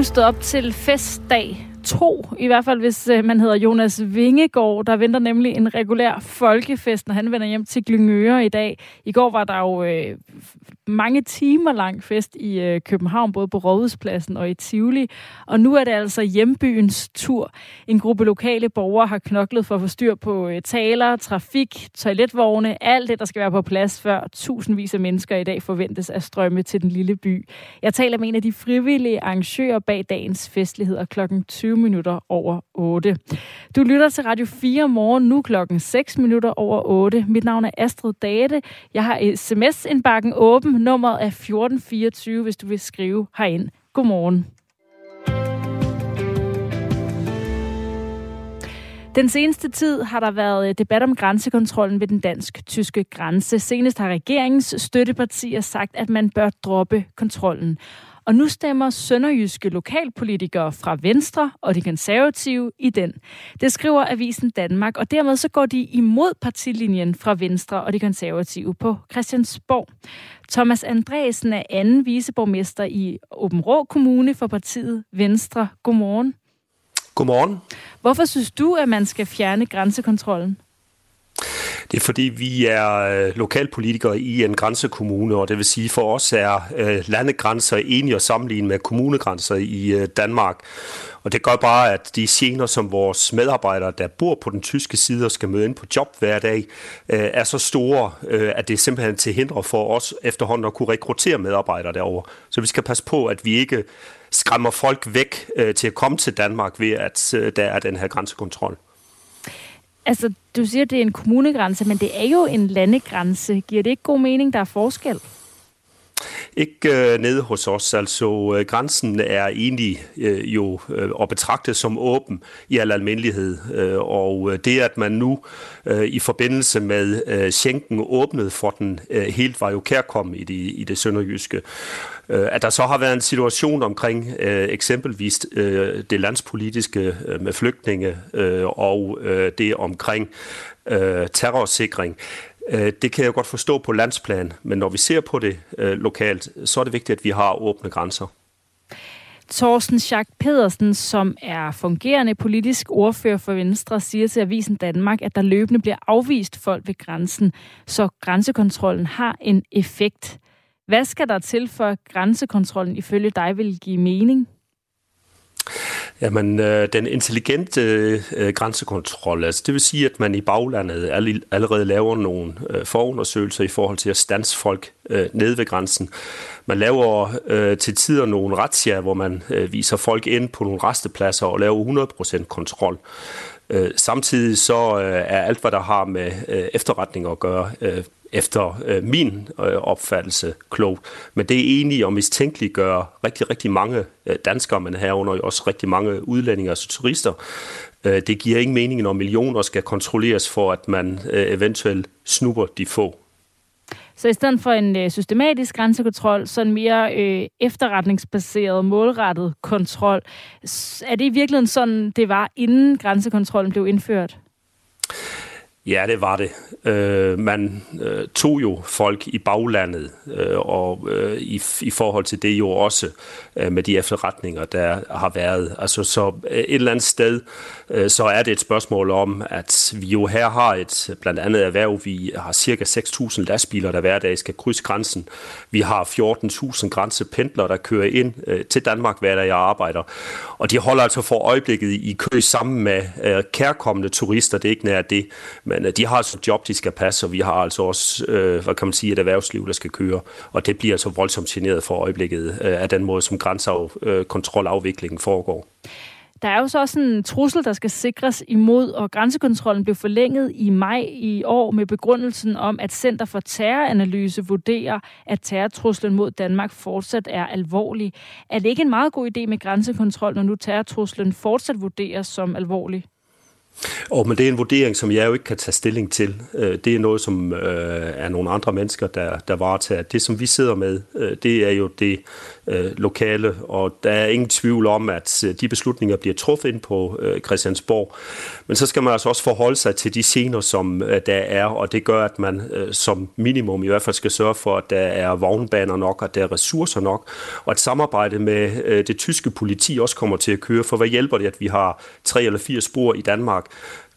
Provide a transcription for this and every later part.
Godmorgen. Stod op til festdag to, i hvert fald hvis øh, man hedder Jonas Vingegaard. Der venter nemlig en regulær folkefest, når han vender hjem til Glyngøre i dag. I går var der jo øh, mange timer lang fest i øh, København, både på Rådhuspladsen og i Tivoli. Og nu er det altså hjembyens tur. En gruppe lokale borgere har knoklet for at få styr på øh, taler, trafik, toiletvogne, alt det, der skal være på plads, før tusindvis af mennesker i dag forventes at strømme til den lille by. Jeg taler med en af de frivillige arrangører bag dagens festligheder klokken 20 minutter over 8. Du lytter til Radio 4 morgen nu klokken 6 minutter over 8. Mit navn er Astrid Date. Jeg har sms-indbakken åben. Nummeret er 1424, hvis du vil skrive herind. Godmorgen. Den seneste tid har der været debat om grænsekontrollen ved den dansk-tyske grænse. Senest har regeringens støttepartier sagt, at man bør droppe kontrollen. Og nu stemmer sønderjyske lokalpolitikere fra Venstre og de konservative i den. Det skriver Avisen Danmark, og dermed så går de imod partilinjen fra Venstre og de konservative på Christiansborg. Thomas Andresen er anden viceborgmester i Åben Rå Kommune for partiet Venstre. Godmorgen. Godmorgen. Hvorfor synes du, at man skal fjerne grænsekontrollen? Det er fordi, vi er øh, lokalpolitikere i en grænsekommune, og det vil sige, for os er øh, landegrænser enige at sammenligne med kommunegrænser i øh, Danmark. Og det gør bare, at de gener, som vores medarbejdere, der bor på den tyske side og skal møde ind på job hver dag, øh, er så store, øh, at det er simpelthen til hindre for os efterhånden at kunne rekruttere medarbejdere derover. Så vi skal passe på, at vi ikke skræmmer folk væk øh, til at komme til Danmark ved, at der er den her grænsekontrol. Altså, du siger, at det er en kommunegrænse, men det er jo en landegrænse. Giver det ikke god mening, der er forskel? Ikke øh, nede hos os. Altså, øh, grænsen er egentlig øh, jo øh, at betragte som åben i al almindelighed. Øh, og øh, det, at man nu øh, i forbindelse med øh, Schengen åbnede for den, øh, helt var jo kærkommen i det, i det sønderjyske. Øh, at der så har været en situation omkring øh, eksempelvis øh, det landspolitiske øh, med flygtninge øh, og øh, det omkring øh, terrorsikring, øh, Øh, det kan jeg godt forstå på landsplan, men når vi ser på det øh, lokalt, så er det vigtigt, at vi har åbne grænser. Thorsten Schack Pedersen, som er fungerende politisk ordfører for Venstre, siger til Avisen Danmark, at der løbende bliver afvist folk ved grænsen, så grænsekontrollen har en effekt. Hvad skal der til for, at grænsekontrollen ifølge dig vil give mening? Jamen, øh, den intelligente øh, grænsekontrol, altså det vil sige, at man i baglandet allerede laver nogle øh, forundersøgelser i forhold til at stanse folk øh, nede ved grænsen. Man laver øh, til tider nogle retsjager, hvor man øh, viser folk ind på nogle restepladser og laver 100% kontrol. Øh, samtidig så øh, er alt, hvad der har med øh, efterretning at gøre, øh, efter øh, min øh, opfattelse klogt. Men det er egentlig at mistænkeliggøre rigtig, rigtig mange øh, danskere, men herunder også rigtig mange udlændinge, altså turister. Øh, det giver ingen mening, når millioner skal kontrolleres for, at man øh, eventuelt snupper de få. Så i stedet for en øh, systematisk grænsekontrol, så en mere øh, efterretningsbaseret, målrettet kontrol. Er det i virkeligheden sådan, det var, inden grænsekontrollen blev indført? Ja, det var det. Øh, man øh, tog jo folk i baglandet, øh, og øh, i, i forhold til det jo også øh, med de efterretninger, der har været. Altså, så øh, et eller andet sted, øh, så er det et spørgsmål om, at vi jo her har et blandt andet erhverv. Vi har cirka 6.000 lastbiler, der hver dag skal krydse grænsen. Vi har 14.000 grænsependlere, der kører ind øh, til Danmark hver dag jeg arbejder. Og de holder altså for øjeblikket i kø sammen med øh, kærkommende turister. Det er ikke nær det, men øh, de har altså et job, de skal passe, og vi har altså også, øh, hvad kan man sige, et erhvervsliv, der skal køre. Og det bliver altså voldsomt generet for øjeblikket øh, af den måde, som grænsekontrolafviklingen øh, foregår. Der er jo så også en trussel, der skal sikres imod, og grænsekontrollen blev forlænget i maj i år med begrundelsen om, at Center for Terroranalyse vurderer, at terrortruslen mod Danmark fortsat er alvorlig. Er det ikke en meget god idé med grænsekontrol, når nu terrortruslen fortsat vurderes som alvorlig? Og men det er en vurdering, som jeg jo ikke kan tage stilling til. Øh, det er noget, som øh, er nogle andre mennesker, der, der varetager. Det, som vi sidder med, øh, det er jo det Øh, lokale, og der er ingen tvivl om, at øh, de beslutninger bliver truffet ind på øh, Christiansborg. Men så skal man altså også forholde sig til de scener, som der er, og det gør, at man som minimum i hvert fald skal sørge for, at der er vognbaner nok, og der er ressourcer nok, og at samarbejde med det tyske politi også kommer til at køre. For hvad hjælper det, at vi har tre eller fire spor i Danmark,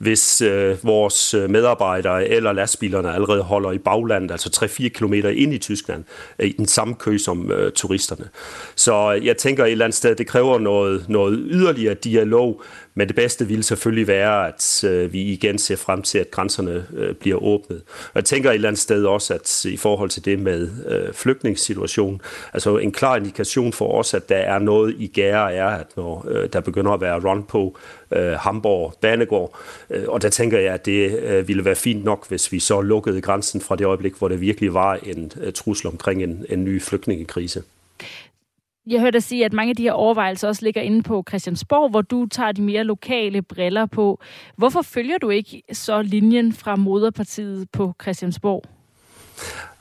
hvis øh, vores øh, medarbejdere eller lastbilerne allerede holder i baglandet, altså 3-4 km ind i Tyskland, øh, i den samme kø som øh, turisterne. Så øh, jeg tænker et eller andet sted, det kræver noget, noget yderligere dialog, men det bedste ville selvfølgelig være, at øh, vi igen ser frem til, at grænserne øh, bliver åbnet. Og jeg tænker et eller andet sted også, at i forhold til det med øh, flygtningssituationen, altså en klar indikation for os, at der er noget i gære, er, at når øh, der begynder at være run på øh, Hamburg Banegård, øh, og der tænker jeg, at det øh, ville være fint nok, hvis vi så lukkede grænsen fra det øjeblik, hvor det virkelig var en øh, trussel omkring en, en ny flygtningekrise. Jeg hørte dig sige, at mange af de her overvejelser også ligger inde på Christiansborg, hvor du tager de mere lokale briller på. Hvorfor følger du ikke så linjen fra moderpartiet på Christiansborg?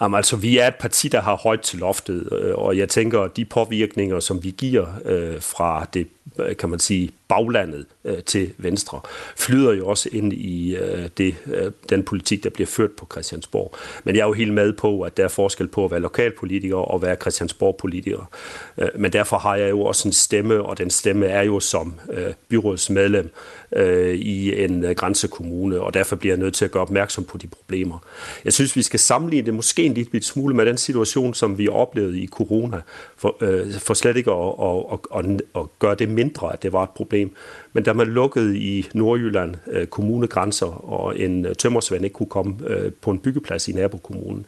Jamen, altså, vi er et parti, der har højt til loftet, øh, og jeg tænker, at de påvirkninger, som vi giver øh, fra det, øh, kan man sige, baglandet øh, til Venstre, flyder jo også ind i øh, det, øh, den politik, der bliver ført på Christiansborg. Men jeg er jo helt med på, at der er forskel på at være lokalpolitiker og være Christiansborg-politiker. Øh, men derfor har jeg jo også en stemme, og den stemme er jo som øh, byrådsmedlem øh, i en øh, grænsekommune, og derfor bliver jeg nødt til at gøre opmærksom på de problemer. Jeg synes, vi skal sammenligne det måske en lille smule med den situation, som vi oplevede i corona, for, øh, for slet ikke at, at, at, at, at gøre det mindre, at det var et problem. Men da man lukkede i Nordjylland øh, kommunegrænser, og en øh, tømmersvend ikke kunne komme øh, på en byggeplads i nabokommunen,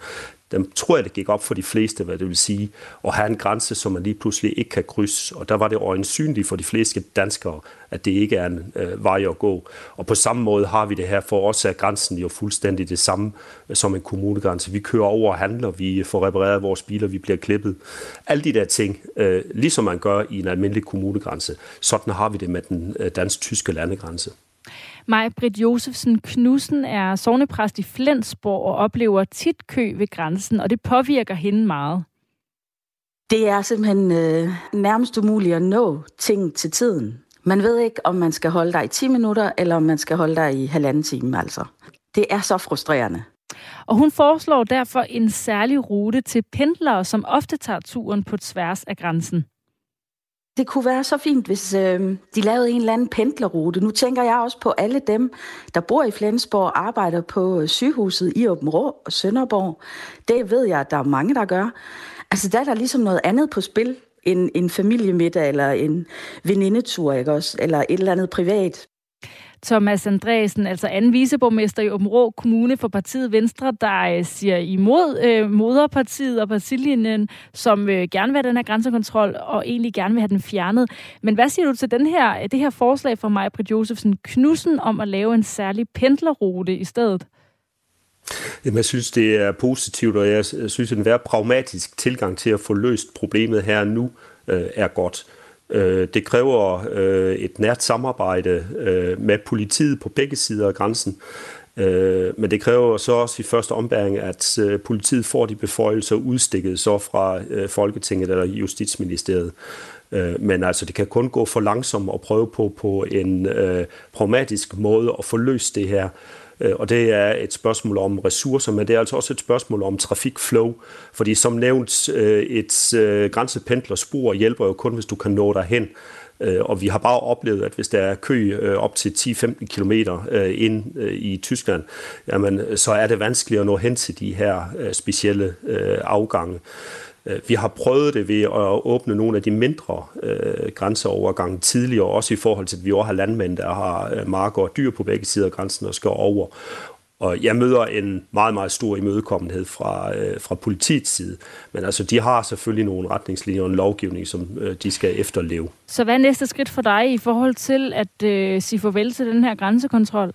dem tror jeg, det gik op for de fleste, hvad det vil sige, at have en grænse, som man lige pludselig ikke kan krydse. Og der var det øjensynligt for de fleste danskere, at det ikke er en øh, vej at gå. Og på samme måde har vi det her, for os er grænsen jo fuldstændig det samme øh, som en kommunegrænse. Vi kører over og handler, vi får repareret vores biler, vi bliver klippet. Alle de der ting, øh, ligesom man gør i en almindelig kommunegrænse, sådan har vi det med den øh, dansk-tyske landegrænse. Maj Britt Josefsen Knudsen er sovnepræst i Flensborg og oplever tit kø ved grænsen, og det påvirker hende meget. Det er simpelthen øh, nærmest umuligt at nå ting til tiden. Man ved ikke, om man skal holde dig i 10 minutter, eller om man skal holde dig i halvanden time, altså. Det er så frustrerende. Og hun foreslår derfor en særlig rute til pendlere, som ofte tager turen på tværs af grænsen. Det kunne være så fint, hvis øh, de lavede en eller anden pendlerrute. Nu tænker jeg også på alle dem, der bor i Flensborg og arbejder på øh, sygehuset i Åben Rå og Sønderborg. Det ved jeg, at der er mange, der gør. Altså, der er der ligesom noget andet på spil end en familiemiddag eller en venindetur, ikke også? Eller et eller andet privat. Thomas Andresen, altså anden viceborgmester i Åben Kommune for partiet Venstre, der øh, siger imod øh, moderpartiet og partilinjen, som øh, gerne vil have den her grænsekontrol og egentlig gerne vil have den fjernet. Men hvad siger du til den her, det her forslag fra Maja Britt Josefsen Knudsen, om at lave en særlig pendlerrute i stedet? Jamen, jeg synes, det er positivt, og jeg synes, at en være pragmatisk tilgang til at få løst problemet her og nu øh, er godt. Øh, det kræver øh, et nært samarbejde øh, med politiet på begge sider af grænsen. Øh, men det kræver så også i første ombæring, at øh, politiet får de beføjelser udstikket så fra øh, Folketinget eller Justitsministeriet. Men altså, det kan kun gå for langsomt at prøve på på en pragmatisk måde at få løst det her. Øh, og det er et spørgsmål om ressourcer, men det er altså også et spørgsmål om trafikflow. Fordi som nævnt, øh, et øh, grænsependlerspor hjælper jo kun, hvis du kan nå derhen. Og vi har bare oplevet, at hvis der er kø op til 10-15 km ind i Tyskland, jamen, så er det vanskeligt at nå hen til de her specielle afgange. Øh, vi har prøvet det ved at åbne nogle af de mindre øh, grænseovergange tidligere, også i forhold til, at vi også har landmænd, der har øh, marker og dyr på begge sider af grænsen og skal over. Og jeg møder en meget, meget stor imødekommenhed fra, øh, fra politiets side. Men altså, de har selvfølgelig nogle retningslinjer og en lovgivning, som øh, de skal efterleve. Så hvad er næste skridt for dig i forhold til at øh, sige farvel til den her grænsekontrol?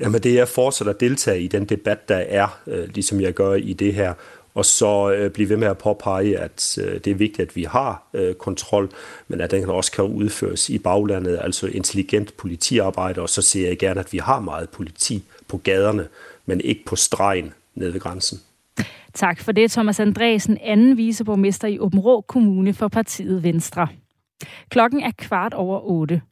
Jamen det er fortsat at deltage i den debat, der er, øh, ligesom jeg gør i det her, og så øh, blive ved med at påpege, at øh, det er vigtigt, at vi har øh, kontrol, men at den også kan udføres i baglandet, altså intelligent politiarbejde, og så ser jeg gerne, at vi har meget politi på gaderne, men ikke på stregen nede ved grænsen. Tak for det, Thomas Andresen, anden viceborgmester i Åben Rå Kommune for partiet Venstre. Klokken er kvart over otte.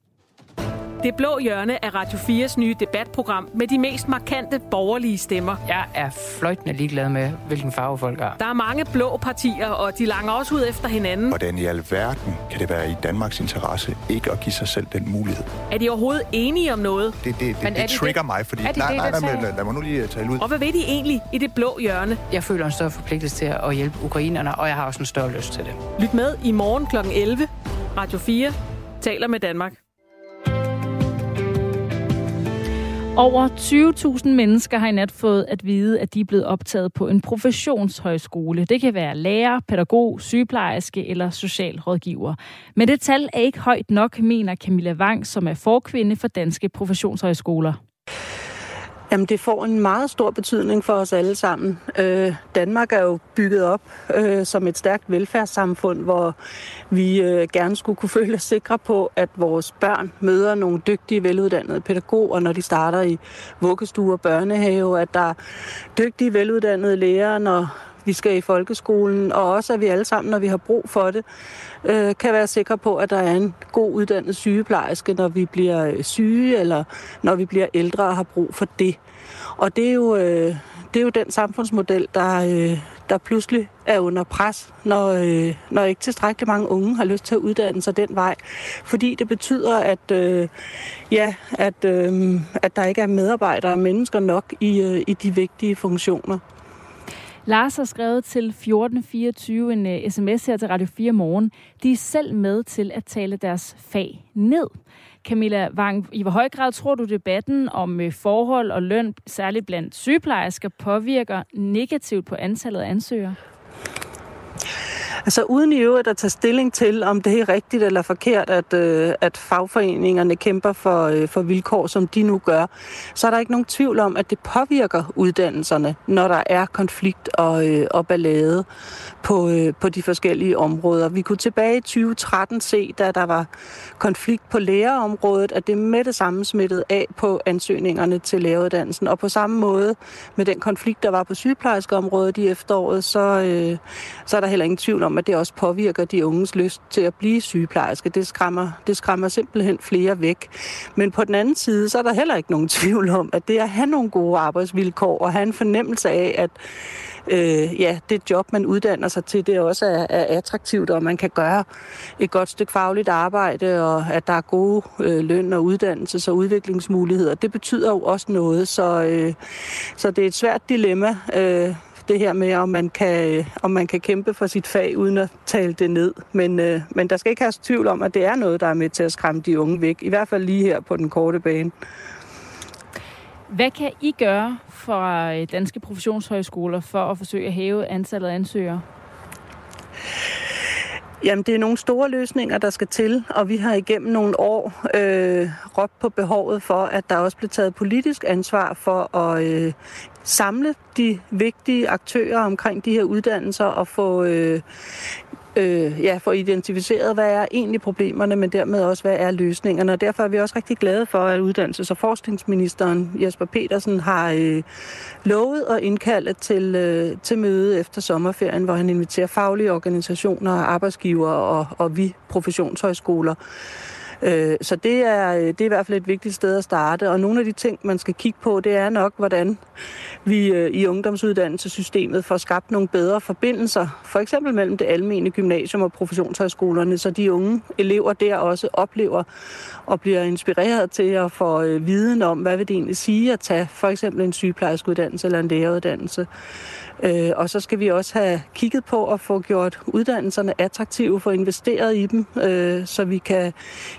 Det blå hjørne er Radio 4's nye debatprogram med de mest markante borgerlige stemmer. Jeg er fløjtende ligeglad med, hvilken farve folk har. Der er mange blå partier, og de langer også ud efter hinanden. Hvordan i alverden kan det være i Danmarks interesse ikke at give sig selv den mulighed? Er de overhovedet enige om noget? Det, det, det, det, det trigger det? mig, fordi... Er de nej, det, nej, nej, nej, lad, lad mig nu lige tale ud. Og hvad ved de egentlig i det blå hjørne? Jeg føler en større forpligtelse til at hjælpe ukrainerne, og jeg har også en større lyst til det. Lyt med i morgen kl. 11. Radio 4 taler med Danmark. Over 20.000 mennesker har i nat fået at vide, at de er blevet optaget på en professionshøjskole. Det kan være lærer, pædagog, sygeplejerske eller socialrådgiver. Men det tal er ikke højt nok, mener Camilla Wang, som er forkvinde for danske professionshøjskoler. Jamen, det får en meget stor betydning for os alle sammen. Øh, Danmark er jo bygget op øh, som et stærkt velfærdssamfund, hvor vi øh, gerne skulle kunne føle os sikre på, at vores børn møder nogle dygtige, veluddannede pædagoger, når de starter i vuggestue og børnehave, at der er dygtige, veluddannede lærere, når vi skal i folkeskolen, og også at vi alle sammen, når vi har brug for det, øh, kan være sikre på, at der er en god uddannet sygeplejerske, når vi bliver øh, syge, eller når vi bliver ældre og har brug for det. Og det er jo, øh, det er jo den samfundsmodel, der, øh, der pludselig er under pres, når, øh, når ikke tilstrækkeligt mange unge har lyst til at uddanne sig den vej. Fordi det betyder, at, øh, ja, at, øh, at der ikke er medarbejdere og mennesker nok i, øh, i de vigtige funktioner. Lars har skrevet til 1424 en øh, uh, sms her til Radio 4 morgen. De er selv med til at tale deres fag ned. Camilla Wang, i hvor høj grad tror du debatten om uh, forhold og løn, særligt blandt sygeplejersker, påvirker negativt på antallet af ansøgere? Altså uden i øvrigt at tage stilling til, om det er rigtigt eller forkert, at, øh, at fagforeningerne kæmper for, øh, for vilkår, som de nu gør, så er der ikke nogen tvivl om, at det påvirker uddannelserne, når der er konflikt og, øh, og ballade på, øh, på de forskellige områder. Vi kunne tilbage i 2013 se, da der var konflikt på lærerområdet, at det med det samme smittede af på ansøgningerne til læreruddannelsen. Og på samme måde med den konflikt, der var på sygeplejerskeområdet i efteråret, så, øh, så er der heller ingen tvivl om, at det også påvirker de unges lyst til at blive sygeplejerske. Det skræmmer, det skræmmer simpelthen flere væk. Men på den anden side, så er der heller ikke nogen tvivl om, at det at have nogle gode arbejdsvilkår og have en fornemmelse af, at øh, ja, det job, man uddanner sig til, det også er, er attraktivt, og man kan gøre et godt stykke fagligt arbejde, og at der er gode øh, løn- og uddannelses- og udviklingsmuligheder. Det betyder jo også noget, så, øh, så det er et svært dilemma, øh, det her med, om man kan, om man kan kæmpe for sit fag uden at tale det ned. Men, øh, men der skal ikke have tvivl om, at det er noget, der er med til at skræmme de unge væk. I hvert fald lige her på den korte bane. Hvad kan I gøre fra danske professionshøjskoler for at forsøge at hæve antallet af ansøgere? Jamen, det er nogle store løsninger, der skal til, og vi har igennem nogle år øh, råbt på behovet for, at der også bliver taget politisk ansvar for at øh, samle de vigtige aktører omkring de her uddannelser og få øh, øh, ja, få identificeret, hvad er egentlig problemerne, men dermed også, hvad er løsningerne. Og derfor er vi også rigtig glade for, at uddannelses- og forskningsministeren Jesper Petersen har øh, lovet at indkalde til, øh, til møde efter sommerferien, hvor han inviterer faglige organisationer, arbejdsgiver og, og vi professionshøjskoler Øh, så det er, øh, det er i hvert fald et vigtigt sted at starte. Og nogle af de ting, man skal kigge på, det er nok, hvordan vi øh, i ungdomsuddannelsessystemet får skabt nogle bedre forbindelser, for eksempel mellem det almene gymnasium og professionshøjskolerne, så de unge elever der også oplever og bliver inspireret til at få øh, viden om, hvad vil det egentlig sige at tage for eksempel en sygeplejerskeuddannelse eller en læreruddannelse. Øh, og så skal vi også have kigget på at få gjort uddannelserne attraktive, få investeret i dem, øh, så vi kan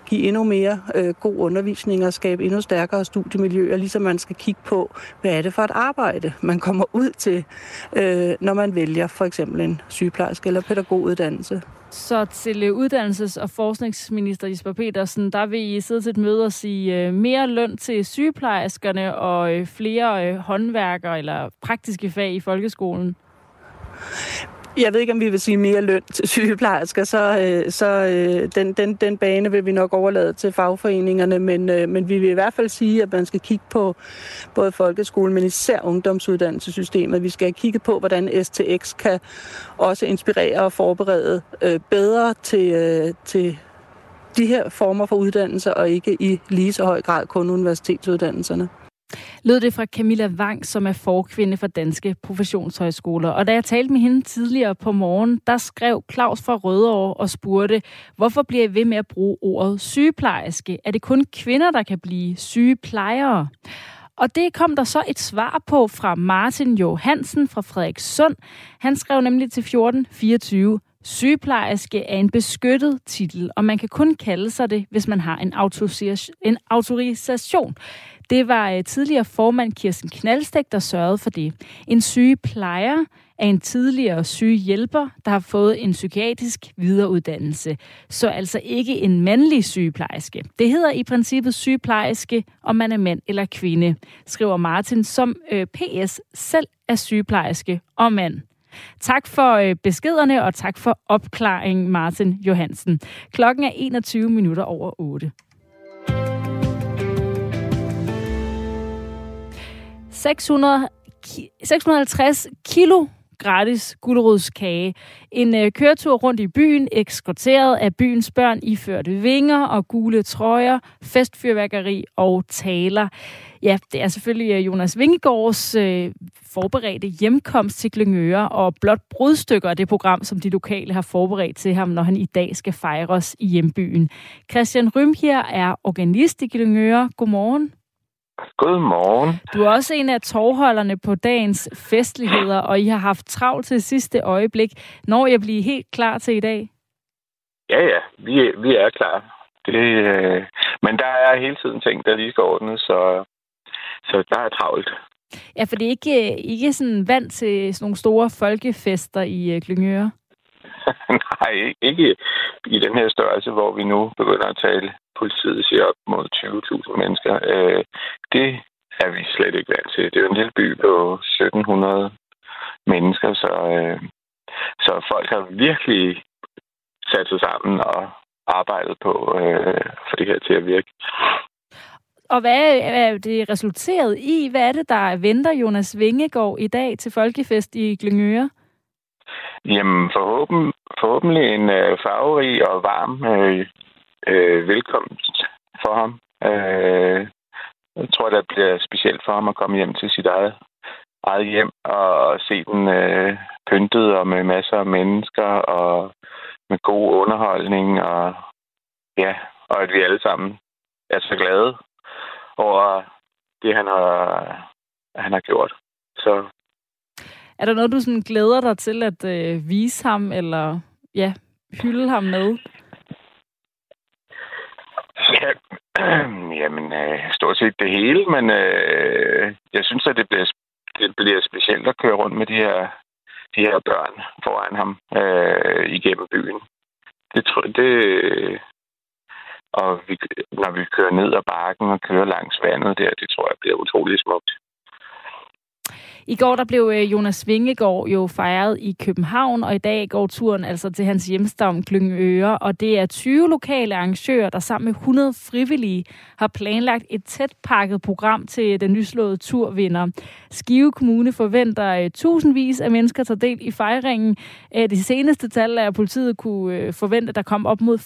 give endnu mere øh, god undervisning og skabe endnu stærkere studiemiljøer, ligesom man skal kigge på, hvad er det for et arbejde, man kommer ud til, øh, når man vælger for eksempel en sygeplejerske eller pædagoguddannelse. Så til øh, uddannelses- og forskningsminister Jesper Petersen, der vil I sidde til et møde og sige øh, mere løn til sygeplejerskerne og øh, flere håndværkere eller praktiske fag i folkeskolen? Jeg ved ikke, om vi vil sige mere løn til sygeplejersker, så, øh, så øh, den, den, den bane vil vi nok overlade til fagforeningerne, men, øh, men vi vil i hvert fald sige, at man skal kigge på både folkeskolen, men især ungdomsuddannelsessystemet. Vi skal have kigget på, hvordan STX kan også inspirere og forberede øh, bedre til, øh, til de her former for uddannelser, og ikke i lige så høj grad kun universitetsuddannelserne lød det fra Camilla Wang, som er forkvinde for Danske Professionshøjskoler. Og da jeg talte med hende tidligere på morgen, der skrev Claus fra Rødovre og spurgte, hvorfor bliver I ved med at bruge ordet sygeplejerske? Er det kun kvinder, der kan blive sygeplejere? Og det kom der så et svar på fra Martin Johansen fra Frederikssund. Han skrev nemlig til 1424, Sygeplejerske er en beskyttet titel, og man kan kun kalde sig det, hvis man har en, en autorisation. Det var øh, tidligere formand Kirsten Knalstek, der sørgede for det. En sygeplejer er en tidligere sygehjælper, der har fået en psykiatrisk videreuddannelse. Så altså ikke en mandlig sygeplejerske. Det hedder i princippet sygeplejerske, om man er mand eller kvinde, skriver Martin, som øh, PS selv er sygeplejerske og mand. Tak for øh, beskederne, og tak for opklaringen, Martin Johansen. Klokken er 21 minutter over 8. 600, 650 kilo gratis gulerodskage. En øh, køretur rundt i byen, eskorteret af byens børn, iført vinger og gule trøjer, festfyrværkeri og taler. Ja, det er selvfølgelig øh, Jonas Vingegaards øh, forberedte hjemkomst til Glyngøre, og blot brudstykker af det program, som de lokale har forberedt til ham, når han i dag skal fejres i hjembyen. Christian Rym her er organist i Glyngøre. Godmorgen. Godmorgen. Du er også en af tovholderne på dagens festligheder, og I har haft travlt til sidste øjeblik. Når jeg bliver helt klar til i dag? Ja, ja. Vi, vi er klar. Det, øh, men der er hele tiden ting, der lige skal ordnes, så, så der er travlt. Ja, for det er ikke, ikke sådan vant til sådan nogle store folkefester i øh, Glyngøre? Nej, ikke i den her størrelse, hvor vi nu begynder at tale politiet siger op mod 20.000 mennesker. Øh, det er vi slet ikke vant til. Det er jo en lille by på 1700 mennesker, så, øh, så folk har virkelig sat sig sammen og arbejdet på øh, for det her til at virke. Og hvad er det resulteret i? Hvad er det, der venter Jonas Vingegaard i dag til Folkefest i Glyngøre? Jamen, forhåben, forhåbentlig en øh, farverig og varm øh, øh, velkomst for ham. Øh, jeg tror, det bliver specielt for ham at komme hjem til sit eget, eget hjem og se den øh, pyntet og med masser af mennesker og med god underholdning og ja, og at vi alle sammen er så glade over det, han har, han har gjort. Så er der noget, du sådan glæder dig til at øh, vise ham, eller ja, hylde ham med? Ja, jamen, øh, stort set det hele, men øh, jeg synes, at det bliver, det bliver specielt at køre rundt med de her, de her børn foran ham øh, igennem byen. Det tror det, og vi, når vi kører ned ad bakken og kører langs vandet der, det tror jeg bliver utrolig smukt. I går der blev øh, Jonas Vingegaard jo fejret i København, og i dag går turen altså til hans hjemstavn Glyngøre, og det er 20 lokale arrangører, der sammen med 100 frivillige har planlagt et tæt pakket program til den nyslåede turvinder. Skive Kommune forventer øh, tusindvis af mennesker tager del i fejringen. Øh, de seneste tal er, at politiet kunne forvente, at der kom op mod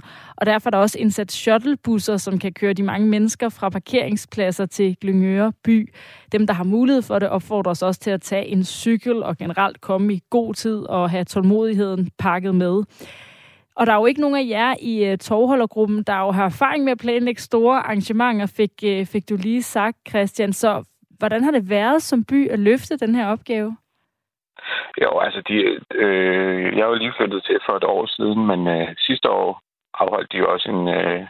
25.000, og derfor er der også indsat shuttlebusser, som kan køre de mange mennesker fra parkeringspladser til Glyngøre by. Dem, der har mulighed for det, opfordres også til at tage en cykel og generelt komme i god tid og have tålmodigheden pakket med. Og der er jo ikke nogen af jer i uh, tovholdergruppen, der jo har erfaring med at planlægge store arrangementer, fik, uh, fik du lige sagt, Christian. Så hvordan har det været som by at løfte den her opgave? Jo, altså, de, øh, jeg er jo lige flyttet til for et år siden, men øh, sidste år afholdt de jo også en, øh,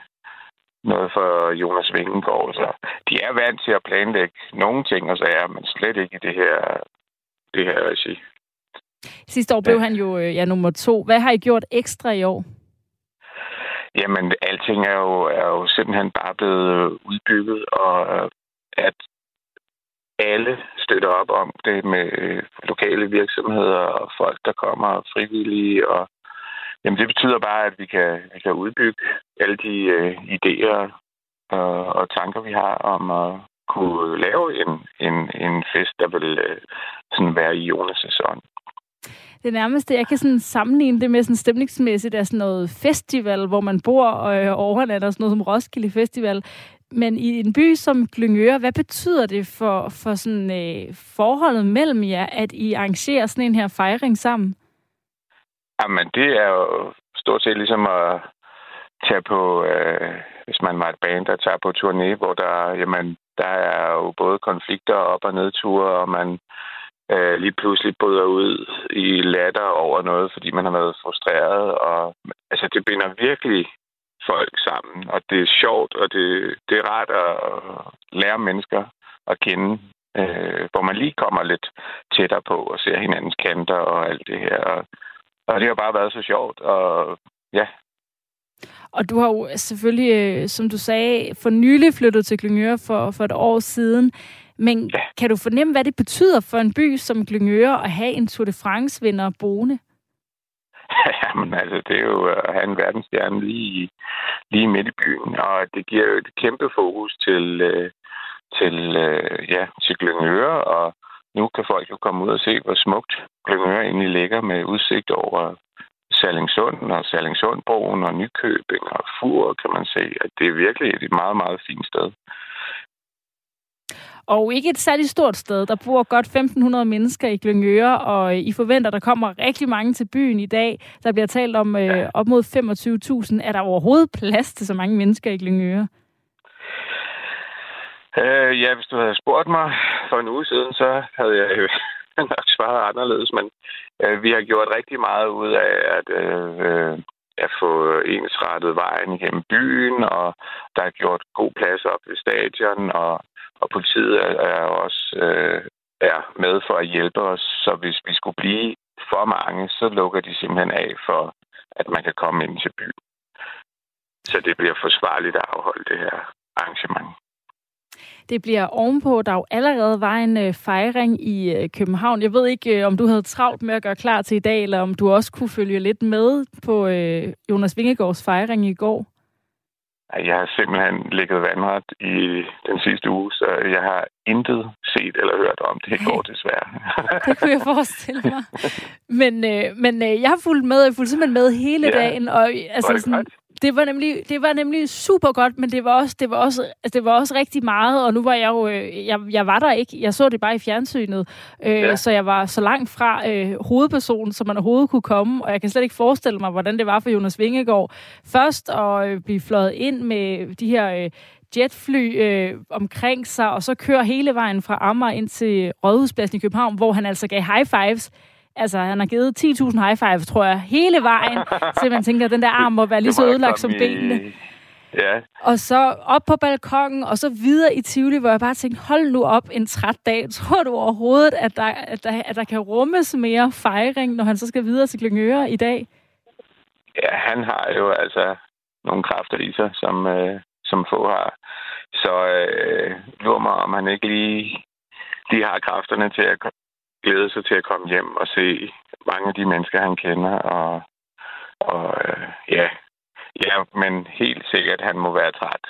noget for Jonas Vingegaard. Så de er vant til at planlægge nogle ting, og så er men slet ikke i det her, det her regi. Sidste år blev ja. han jo øh, ja, nummer to. Hvad har I gjort ekstra i år? Jamen, alting er jo, er jo simpelthen bare blevet udbygget, og at alle støtter op om det med lokale virksomheder og folk, der kommer frivillige. Og, jamen, det betyder bare, at vi kan, vi kan udbygge alle de øh, idéer og, og tanker, vi har om at kunne lave en, en, en fest, der vil øh, sådan være i Jonas' ånd. Det nærmeste, jeg kan sådan sammenligne det med sådan stemningsmæssigt, er sådan noget festival, hvor man bor øh, og øh, overnatter, sådan noget som Roskilde Festival. Men i en by som Glyngøre, hvad betyder det for, for sådan, øh, forholdet mellem jer, at I arrangerer sådan en her fejring sammen? Jamen, det er jo stort set ligesom at tage på, øh, hvis man var et band, der tager på turné, hvor der, jamen, der er jo både konflikter op- og nedture, og man øh, lige pludselig bryder ud i latter over noget, fordi man har været frustreret. Og, altså, det binder virkelig folk sammen, og det er sjovt, og det, det er rart at lære mennesker at kende, øh, hvor man lige kommer lidt tættere på og ser hinandens kanter og alt det her. Og, og det har bare været så sjovt, og ja, og du har jo selvfølgelig, øh, som du sagde, for nylig flyttet til Glyngøre for, for et år siden. Men ja. kan du fornemme, hvad det betyder for en by som Glyngøre at have en Tour de France-vinder boende? Jamen altså, det er jo at have en verdensstjerne lige, lige midt i byen, og det giver jo et kæmpe fokus til, øh, til, øh, ja, til Glyngøre, og nu kan folk jo komme ud og se, hvor smukt Glyngøre egentlig ligger med udsigt over Sallingsund og Sallingsundbroen og Nykøbing og Fur, kan man se, at det er virkelig et meget, meget fint sted. Og ikke et særligt stort sted. Der bor godt 1.500 mennesker i Glyngøre, og I forventer, der kommer rigtig mange til byen i dag. Der bliver talt om øh, op mod 25.000. Er der overhovedet plads til så mange mennesker i Glyngøre? Øh, ja, hvis du havde spurgt mig for en uge siden, så havde jeg jo nok svaret anderledes, men øh, vi har gjort rigtig meget ud af at, øh, øh, at få ensrettet vejen igennem byen, og der er gjort god plads op ved stadion, og, og politiet er, er også øh, er med for at hjælpe os, så hvis vi skulle blive for mange, så lukker de simpelthen af for, at man kan komme ind til byen. Så det bliver forsvarligt at afholde det her arrangement. Det bliver ovenpå. Der jo allerede var en øh, fejring i øh, København. Jeg ved ikke, øh, om du havde travlt med at gøre klar til i dag, eller om du også kunne følge lidt med på øh, Jonas Vingegaards fejring i går. Jeg har simpelthen ligget vandret i den sidste uge, så jeg har intet set eller hørt om det i går, desværre. det kunne jeg forestille mig. Men, øh, men øh, jeg har fulgt med, jeg fulgte simpelthen med hele ja. dagen. Og, altså, sådan, det var nemlig det var nemlig super godt, men det var også det var også altså, det var også rigtig meget og nu var jeg jo øh, jeg, jeg var der ikke. Jeg så det bare i fjernsynet. Øh, ja. så jeg var så langt fra øh, hovedpersonen som man overhovedet kunne komme, og jeg kan slet ikke forestille mig hvordan det var for Jonas Vingegaard først at øh, blive fløjet ind med de her øh, jetfly øh, omkring sig, og så køre hele vejen fra Amager ind til Rådhuspladsen i København, hvor han altså gav high fives Altså, han har givet 10.000 high five, tror jeg, hele vejen, så man tænker, at den der arm må være lige så ødelagt som benene. Ja. Og så op på balkongen, og så videre i Tivoli, hvor jeg bare tænkte, hold nu op en træt dag. Tror du overhovedet, at der, at der, at der kan rummes mere fejring, når han så skal videre til Glyngøre i dag? Ja, han har jo altså nogle kræfter i sig, som, øh, som få har. Så øh, lurer mig, om han ikke lige, lige har kræfterne til at glæde sig til at komme hjem og se mange af de mennesker, han kender. Og, og øh, ja, ja, men helt sikkert, han må være træt.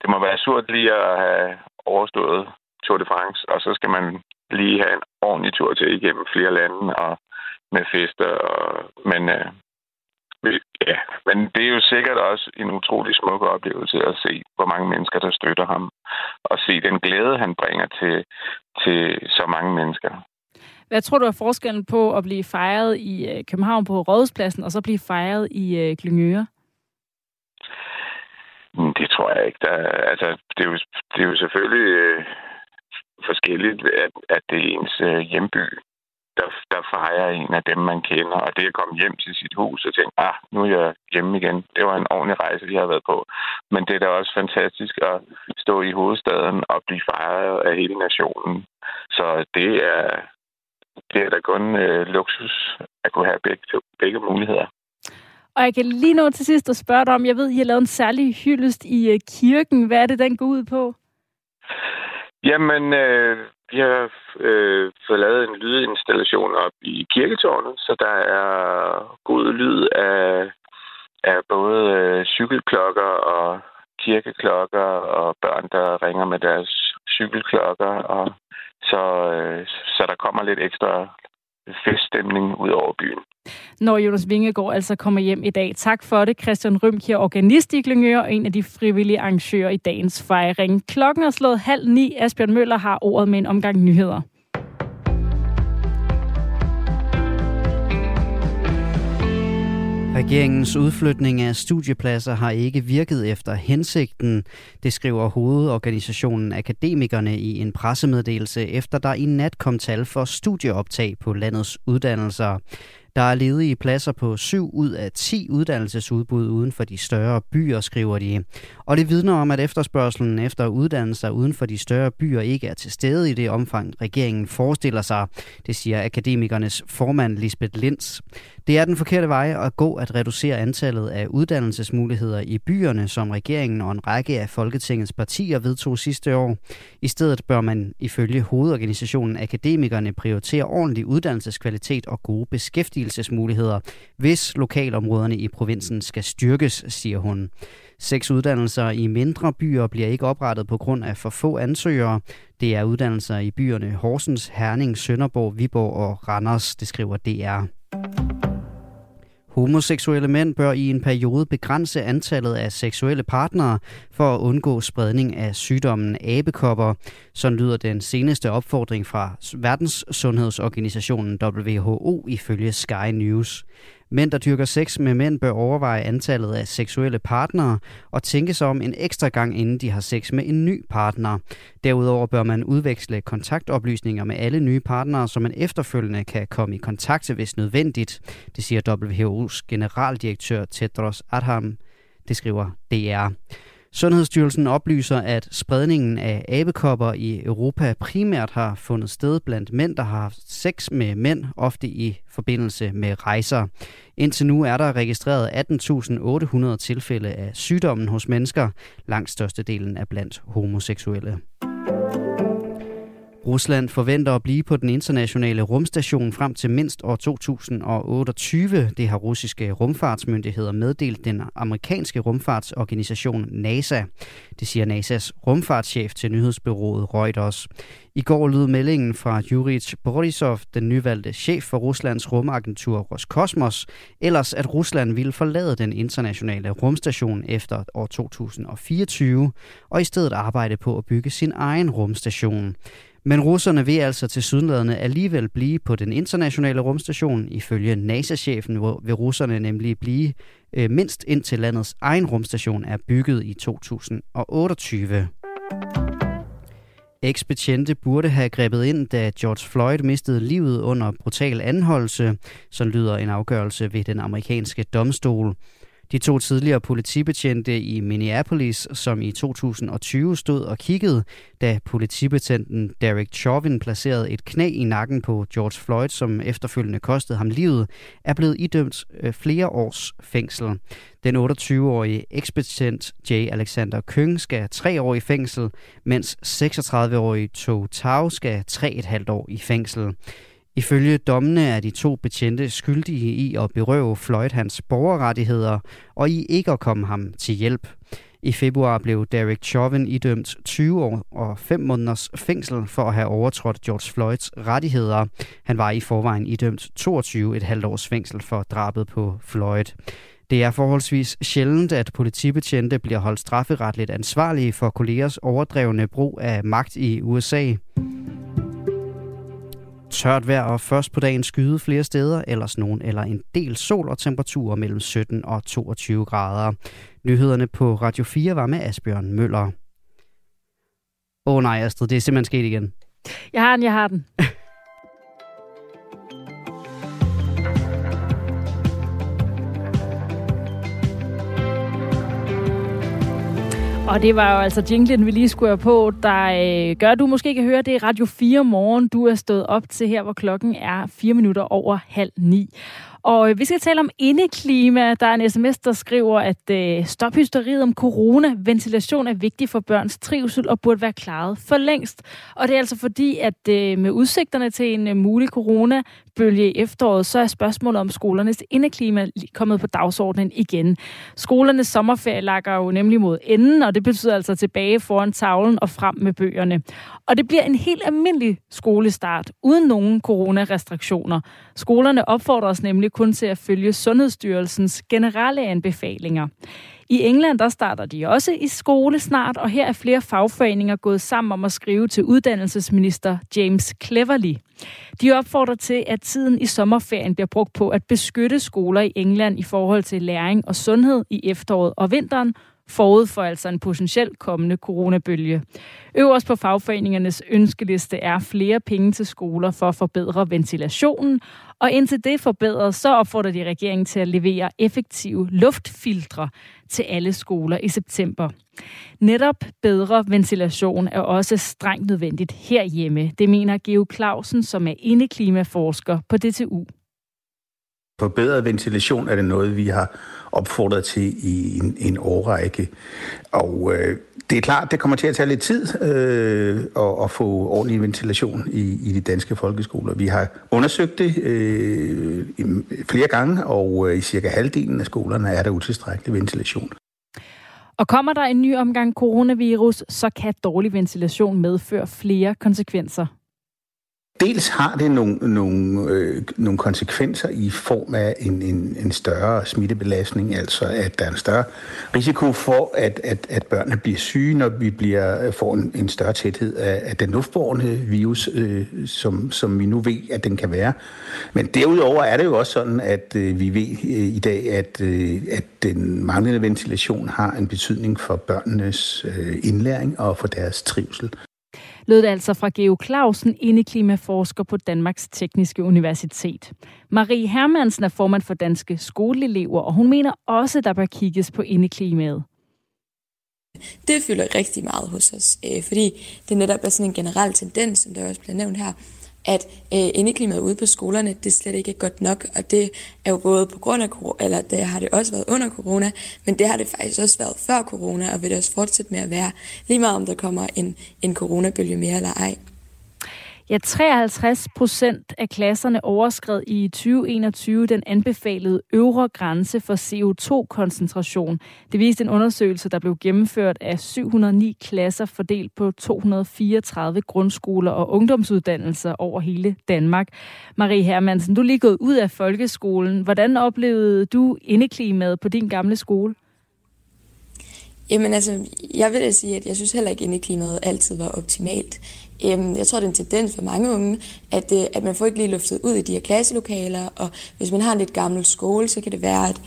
Det må være surt lige at have overstået Tour de France, og så skal man lige have en ordentlig tur til igennem flere lande og med fester. Og, men øh, Ja, men det er jo sikkert også en utrolig smuk oplevelse at se, hvor mange mennesker, der støtter ham. Og se den glæde, han bringer til, til så mange mennesker. Hvad tror du er forskellen på at blive fejret i øh, København på Rådhuspladsen, og så blive fejret i øh, Glyngøre? Mm, det tror jeg ikke. Der, altså, det, er jo, det er jo selvfølgelig øh, forskelligt, at, at det er ens øh, hjemby, der, der fejrer en af dem, man kender. Og det at komme hjem til sit hus og tænke, ah, nu er jeg hjemme igen. Det var en ordentlig rejse, vi har været på. Men det er da også fantastisk at stå i hovedstaden og blive fejret af hele nationen. Så det er, det er da kun øh, luksus at kunne have begge, begge muligheder. Og jeg kan lige nå til sidst at spørge dig om, jeg ved, I har lavet en særlig hyldest i uh, kirken. Hvad er det, den går ud på? Jamen, øh, vi har øh, fået lavet en lydinstallation op i kirketårnet, så der er god lyd af, af både øh, cykelklokker og kirkeklokker og børn, der ringer med deres cykelklokker. Og så, øh, så der kommer lidt ekstra feststemning ud over byen. Når Jonas Vingegaard altså kommer hjem i dag. Tak for det, Christian Rømke, organist i Glyngør og en af de frivillige arrangører i dagens fejring. Klokken er slået halv ni. Asbjørn Møller har ordet med en omgang nyheder. Regeringens udflytning af studiepladser har ikke virket efter hensigten, det skriver hovedorganisationen Akademikerne i en pressemeddelelse, efter der i nat kom tal for studieoptag på landets uddannelser. Der er ledige pladser på 7 ud af 10 uddannelsesudbud uden for de større byer, skriver de. Og det vidner om, at efterspørgselen efter uddannelser uden for de større byer ikke er til stede i det omfang, regeringen forestiller sig. Det siger akademikernes formand Lisbeth Linds. Det er den forkerte vej at gå at reducere antallet af uddannelsesmuligheder i byerne, som regeringen og en række af Folketingets partier vedtog sidste år. I stedet bør man ifølge hovedorganisationen Akademikerne prioritere ordentlig uddannelseskvalitet og gode beskæftigelsesmuligheder, hvis lokalområderne i provinsen skal styrkes, siger hun. Seks uddannelser i mindre byer bliver ikke oprettet på grund af for få ansøgere. Det er uddannelser i byerne Horsens, Herning, Sønderborg, Viborg og Randers, det skriver DR. Homoseksuelle mænd bør i en periode begrænse antallet af seksuelle partnere for at undgå spredning af sygdommen abekopper. Sådan lyder den seneste opfordring fra Verdenssundhedsorganisationen WHO ifølge Sky News. Mænd, der dyrker sex med mænd, bør overveje antallet af seksuelle partnere og tænke sig om en ekstra gang, inden de har sex med en ny partner. Derudover bør man udveksle kontaktoplysninger med alle nye partnere, så man efterfølgende kan komme i kontakt, hvis nødvendigt. Det siger WHO's generaldirektør Tedros Adhanom. Det skriver DR. Sundhedsstyrelsen oplyser, at spredningen af abekopper i Europa primært har fundet sted blandt mænd, der har haft sex med mænd, ofte i forbindelse med rejser. Indtil nu er der registreret 18.800 tilfælde af sygdommen hos mennesker. Langt størstedelen er blandt homoseksuelle. Rusland forventer at blive på den internationale rumstation frem til mindst år 2028. Det har russiske rumfartsmyndigheder meddelt den amerikanske rumfartsorganisation NASA. Det siger NASA's rumfartschef til nyhedsbyrået Reuters. I går lød meldingen fra Jurij Borisov, den nyvalgte chef for Ruslands rumagentur Roskosmos, ellers at Rusland ville forlade den internationale rumstation efter år 2024 og i stedet arbejde på at bygge sin egen rumstation. Men russerne vil altså til sydlandene alligevel blive på den internationale rumstation. Ifølge NASA-chefen vil russerne nemlig blive øh, mindst indtil landets egen rumstation er bygget i 2028. Ekspetiente burde have grebet ind, da George Floyd mistede livet under brutal anholdelse, som lyder en afgørelse ved den amerikanske domstol. De to tidligere politibetjente i Minneapolis, som i 2020 stod og kiggede, da politibetjenten Derek Chauvin placerede et knæ i nakken på George Floyd, som efterfølgende kostede ham livet, er blevet idømt øh, flere års fængsel. Den 28-årige ekspedient J. Alexander Køng skal tre år i fængsel, mens 36-årige To Tao skal tre et halvt år i fængsel. Ifølge dommene er de to betjente skyldige i at berøve Floyd hans borgerrettigheder og i ikke at komme ham til hjælp. I februar blev Derek Chauvin idømt 20 år og 5 måneders fængsel for at have overtrådt George Floyds rettigheder. Han var i forvejen idømt 22 et halvt års fængsel for drabet på Floyd. Det er forholdsvis sjældent, at politibetjente bliver holdt strafferetligt ansvarlige for kollegers overdrevne brug af magt i USA. Tørt vejr og først på dagen skyde flere steder, ellers nogen eller en del sol og temperaturer mellem 17 og 22 grader. Nyhederne på Radio 4 var med Asbjørn Møller. Åh oh, nej, Astrid, det er simpelthen sket igen. Jeg har den, jeg har den. Og det var jo altså jinglen, vi lige skulle have på, der øh, gør, at du måske kan høre, det er Radio 4 morgen, du er stået op til her, hvor klokken er 4 minutter over halv ni. Og øh, vi skal tale om indeklima. Der er en sms, der skriver, at øh, stop hysteriet om corona. Ventilation er vigtig for børns trivsel og burde være klaret for længst. Og det er altså fordi, at øh, med udsigterne til en øh, mulig coronabølge i efteråret, så er spørgsmålet om skolernes indeklima kommet på dagsordenen igen. Skolernes sommerferie lager jo nemlig mod enden, og det betyder altså tilbage foran tavlen og frem med bøgerne. Og det bliver en helt almindelig skolestart, uden nogen coronarestriktioner. Skolerne opfordres nemlig kun til at følge Sundhedsstyrelsens generelle anbefalinger. I England der starter de også i skole snart, og her er flere fagforeninger gået sammen om at skrive til uddannelsesminister James Cleverly. De opfordrer til, at tiden i sommerferien bliver brugt på at beskytte skoler i England i forhold til læring og sundhed i efteråret og vinteren, forud for altså en potentielt kommende coronabølge. Øverst på fagforeningernes ønskeliste er flere penge til skoler for at forbedre ventilationen, og indtil det forbedres, så opfordrer de regeringen til at levere effektive luftfiltre til alle skoler i september. Netop bedre ventilation er også strengt nødvendigt herhjemme. Det mener Geo Clausen, som er indeklimaforsker på DTU. Forbedret ventilation er det noget, vi har opfordret til i en, en årrække. Og øh, det er klart, det kommer til at tage lidt tid øh, at, at få ordentlig ventilation i, i de danske folkeskoler. Vi har undersøgt det øh, flere gange, og øh, i cirka halvdelen af skolerne er der utilstrækkelig ventilation. Og kommer der en ny omgang coronavirus, så kan dårlig ventilation medføre flere konsekvenser. Dels har det nogle, nogle, øh, nogle konsekvenser i form af en, en, en større smittebelastning, altså at der er en større risiko for, at, at, at børnene bliver syge, når vi bliver, øh, får en, en større tæthed af, af den luftborne virus, øh, som, som vi nu ved, at den kan være. Men derudover er det jo også sådan, at øh, vi ved øh, i dag, at, øh, at den manglende ventilation har en betydning for børnenes øh, indlæring og for deres trivsel lød det altså fra Geo Clausen, indeklimaforsker på Danmarks Tekniske Universitet. Marie Hermansen er formand for Danske Skoleelever, og hun mener også, der bør kigges på indeklimaet. Det fylder rigtig meget hos os, øh, fordi det netop er sådan en generel tendens, som der også bliver nævnt her, at øh, indeklimaet ude på skolerne, det slet ikke er godt nok, og det er jo både på grund af corona, eller det har det også været under corona, men det har det faktisk også været før corona, og vil det også fortsætte med at være, lige meget om der kommer en, en coronabølge mere eller ej. Ja, 53 procent af klasserne overskred i 2021 den anbefalede øvre grænse for CO2-koncentration. Det viste en undersøgelse, der blev gennemført af 709 klasser fordelt på 234 grundskoler og ungdomsuddannelser over hele Danmark. Marie Hermansen, du er lige gået ud af folkeskolen. Hvordan oplevede du indeklimaet på din gamle skole? Jamen altså, jeg vil da sige, at jeg synes heller ikke, at indeklimaet altid var optimalt. Øhm, jeg tror, det er en tendens for mange unge, at, øh, at man får ikke lige luftet ud i de her klasselokaler, og hvis man har en lidt gammel skole, så kan det være, at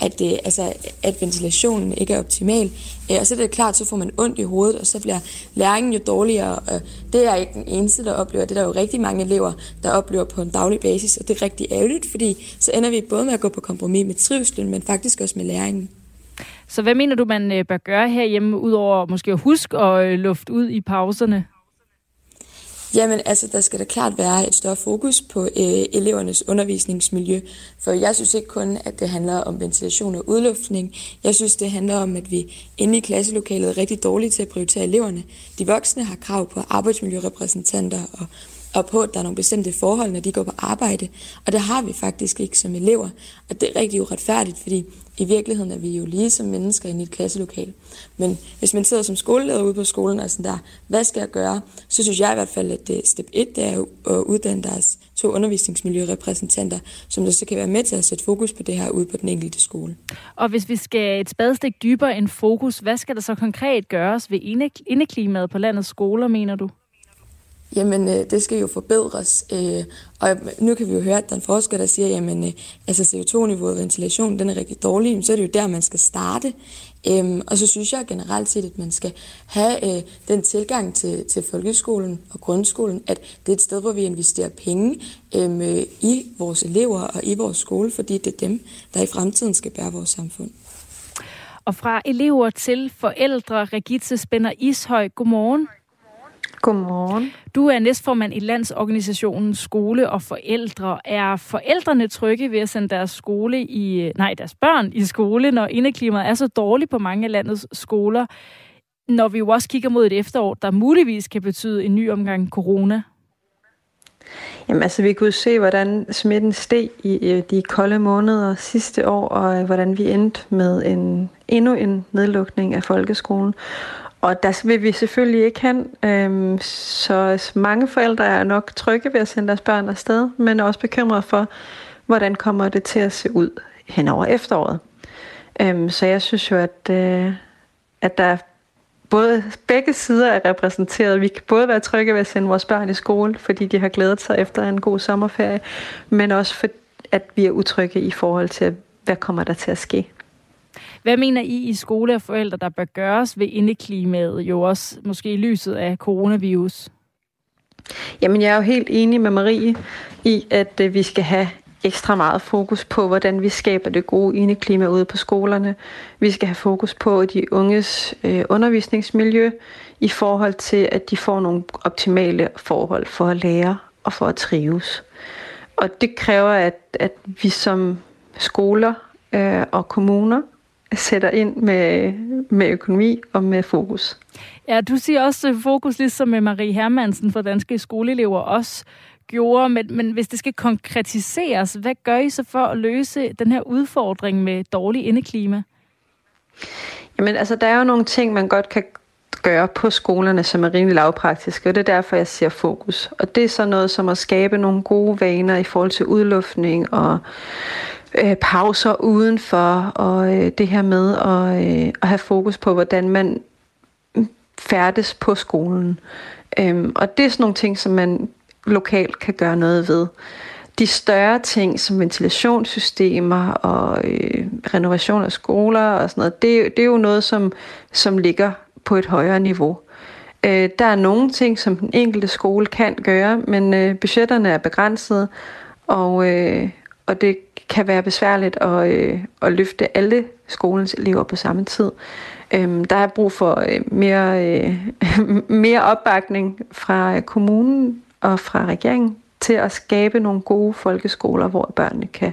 at, det, altså, at ventilationen ikke er optimal. Øh, og så er det klart, så får man ondt i hovedet, og så bliver læringen jo dårligere. Og det er ikke den eneste, der oplever. Det er der jo rigtig mange elever, der oplever på en daglig basis, og det er rigtig ærgerligt, fordi så ender vi både med at gå på kompromis med trivselen, men faktisk også med læringen. Så hvad mener du, man øh, bør gøre herhjemme, udover måske at huske at øh, lufte ud i pauserne? Jamen, altså, der skal da klart være et større fokus på øh, elevernes undervisningsmiljø. For jeg synes ikke kun, at det handler om ventilation og udluftning. Jeg synes, det handler om, at vi inde i klasselokalet er rigtig dårlige til at prioritere eleverne. De voksne har krav på arbejdsmiljørepræsentanter og og på, at der er nogle bestemte forhold, når de går på arbejde. Og det har vi faktisk ikke som elever. Og det er rigtig uretfærdigt, fordi i virkeligheden er vi jo lige som mennesker inde i et klasselokal. Men hvis man sidder som skoleleder ude på skolen og sådan der, hvad skal jeg gøre? Så synes jeg i hvert fald, at det, step 1 det er at uddanne deres to undervisningsmiljørepræsentanter, som der så kan være med til at sætte fokus på det her ude på den enkelte skole. Og hvis vi skal et spadestik dybere end fokus, hvad skal der så konkret gøres ved indeklimaet på landets skoler, mener du? Jamen øh, det skal jo forbedres. Øh, og nu kan vi jo høre, at der er en forsker, der siger, jamen øh, altså CO2-niveauet og ventilation, den er rigtig dårlig, så er det jo der, man skal starte. Øhm, og så synes jeg generelt set, at man skal have øh, den tilgang til, til folkeskolen og grundskolen, at det er et sted, hvor vi investerer penge øhm, øh, i vores elever og i vores skole, fordi det er dem, der i fremtiden skal bære vores samfund. Og fra elever til forældre, Regitze Spænder Ishøj, godmorgen. Godmorgen. Du er næstformand i Landsorganisationen Skole og Forældre. Er forældrene trygge ved at sende deres, skole i, nej, deres børn i skole, når indeklimaet er så dårligt på mange af landets skoler, når vi jo også kigger mod et efterår, der muligvis kan betyde en ny omgang corona? Jamen altså, vi kunne se, hvordan smitten steg i de kolde måneder sidste år, og hvordan vi endte med en, endnu en nedlukning af folkeskolen. Og der vil vi selvfølgelig ikke hen. Øhm, så mange forældre er nok trygge ved at sende deres børn afsted, men er også bekymrede for, hvordan kommer det til at se ud hen over efteråret. Øhm, så jeg synes jo, at, øh, at der både begge sider er repræsenteret. Vi kan både være trygge ved at sende vores børn i skole, fordi de har glædet sig efter en god sommerferie, men også for, at vi er utrygge i forhold til, hvad kommer der til at ske. Hvad mener I i skole og forældre, der bør gøres ved indeklimaet, jo også måske i lyset af coronavirus? Jamen, jeg er jo helt enig med Marie i, at øh, vi skal have ekstra meget fokus på, hvordan vi skaber det gode indeklima ude på skolerne. Vi skal have fokus på de unges øh, undervisningsmiljø i forhold til, at de får nogle optimale forhold for at lære og for at trives. Og det kræver, at, at vi som skoler øh, og kommuner sætter ind med, med økonomi og med fokus. Ja, du siger også fokus, ligesom med Marie Hermansen fra Danske Skoleelever også gjorde, men, men hvis det skal konkretiseres, hvad gør I så for at løse den her udfordring med dårlig indeklima? Jamen altså, der er jo nogle ting, man godt kan gøre på skolerne, som er rimelig lavpraktiske, og det er derfor, jeg siger fokus. Og det er så noget som at skabe nogle gode vaner i forhold til udluftning og øh, pauser udenfor, og øh, det her med at, øh, at have fokus på, hvordan man mm, færdes på skolen. Øhm, og det er sådan nogle ting, som man lokalt kan gøre noget ved. De større ting som ventilationssystemer og øh, renovation af skoler og sådan noget, det, det er jo noget, som, som ligger på et højere niveau. Øh, der er nogle ting, som den enkelte skole kan gøre, men øh, budgetterne er begrænsede, og, øh, og det kan være besværligt at, øh, at løfte alle skolens elever på samme tid. Øhm, der er brug for øh, mere, øh, mere opbakning fra kommunen og fra regeringen til at skabe nogle gode folkeskoler, hvor børnene kan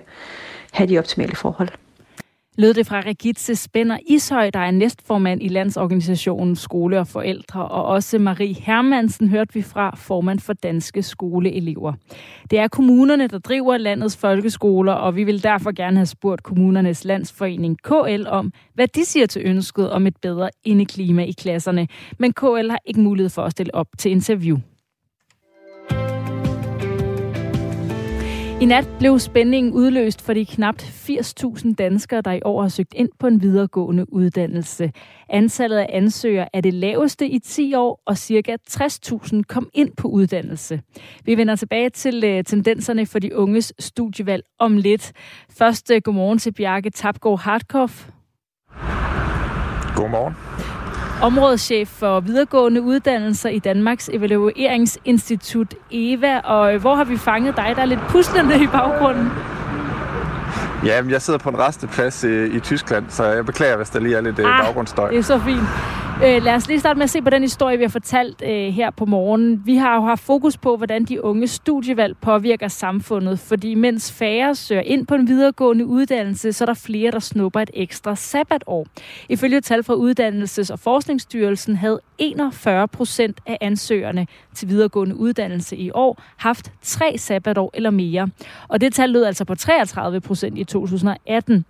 have de optimale forhold. Lød det fra Regitze Spænder Ishøj, der er næstformand i Landsorganisationen Skole og Forældre, og også Marie Hermansen hørte vi fra formand for Danske Skoleelever. Det er kommunerne, der driver landets folkeskoler, og vi vil derfor gerne have spurgt kommunernes landsforening KL om, hvad de siger til ønsket om et bedre indeklima i klasserne. Men KL har ikke mulighed for at stille op til interview. I nat blev spændingen udløst for de knap 80.000 danskere, der i år har søgt ind på en videregående uddannelse. Antallet af ansøgere er det laveste i 10 år, og ca. 60.000 kom ind på uddannelse. Vi vender tilbage til øh, tendenserne for de unges studievalg om lidt. Først øh, godmorgen til Bjarke Tapgaard Hartkopf. Godmorgen områdeschef for videregående uddannelser i Danmarks Evalueringsinstitut EVA. Og hvor har vi fanget dig? Der er lidt puslende i baggrunden. Ja, jeg sidder på en resteplads i, i Tyskland, så jeg beklager, hvis der lige er lidt øh, ah, baggrundsstøj. det er så fint. Øh, lad os lige starte med at se på den historie, vi har fortalt øh, her på morgen. Vi har jo haft fokus på, hvordan de unge studievalg påvirker samfundet, fordi mens færre søger ind på en videregående uddannelse, så er der flere, der snupper et ekstra sabbatår. Ifølge tal fra Uddannelses- og Forskningsstyrelsen havde 41 procent af ansøgerne til videregående uddannelse i år haft tre sabbatår eller mere. Og det tal lød altså på 33 procent i 2018.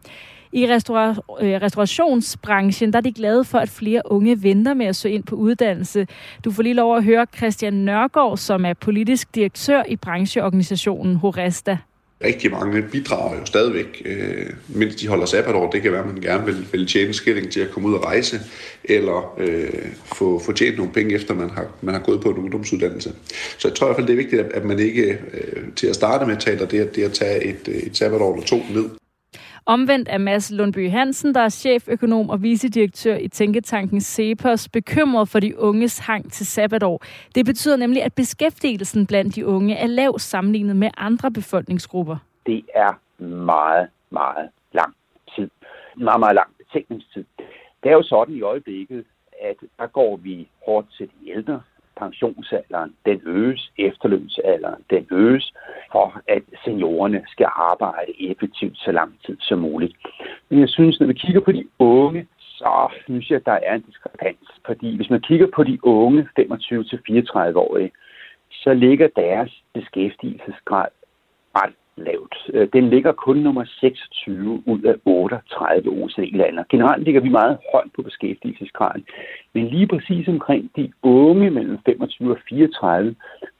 I restaura- øh, restaurationsbranchen der er de glade for, at flere unge venter med at søge ind på uddannelse. Du får lige lov at høre Christian Nørgaard, som er politisk direktør i brancheorganisationen Horesta. Rigtig mange bidrager jo stadigvæk, øh, mens de holder sabbatår. Det kan være, at man gerne vil, vil tjene skilling til at komme ud og rejse, eller øh, få, få tjent nogle penge, efter man har, man har gået på en ungdomsuddannelse. Så jeg tror i hvert fald, det er vigtigt, at man ikke øh, til at starte med taler det, det at tage et, øh, et sabbatår eller to ned. Omvendt er Mads Lundby Hansen, der er cheføkonom og vicedirektør i Tænketanken Cepos, bekymret for de unges hang til sabbatår. Det betyder nemlig, at beskæftigelsen blandt de unge er lav sammenlignet med andre befolkningsgrupper. Det er meget, meget lang tid. Meget, meget lang betænkningstid. Det er jo sådan i øjeblikket, at der går vi hårdt til de ældre pensionsalderen den øges, efterlønsalderen den øges, for at seniorerne skal arbejde effektivt så lang tid som muligt. Men jeg synes, når vi kigger på de unge, så synes jeg, at der er en diskrepans. Fordi hvis man kigger på de unge 25-34-årige, så ligger deres beskæftigelsesgrad ret lavt. Øh, den ligger kun nummer 26 ud af 38 OECD-lande. Generelt ligger vi meget højt på beskæftigelsesgraden. Men lige præcis omkring de unge mellem 25 og 34,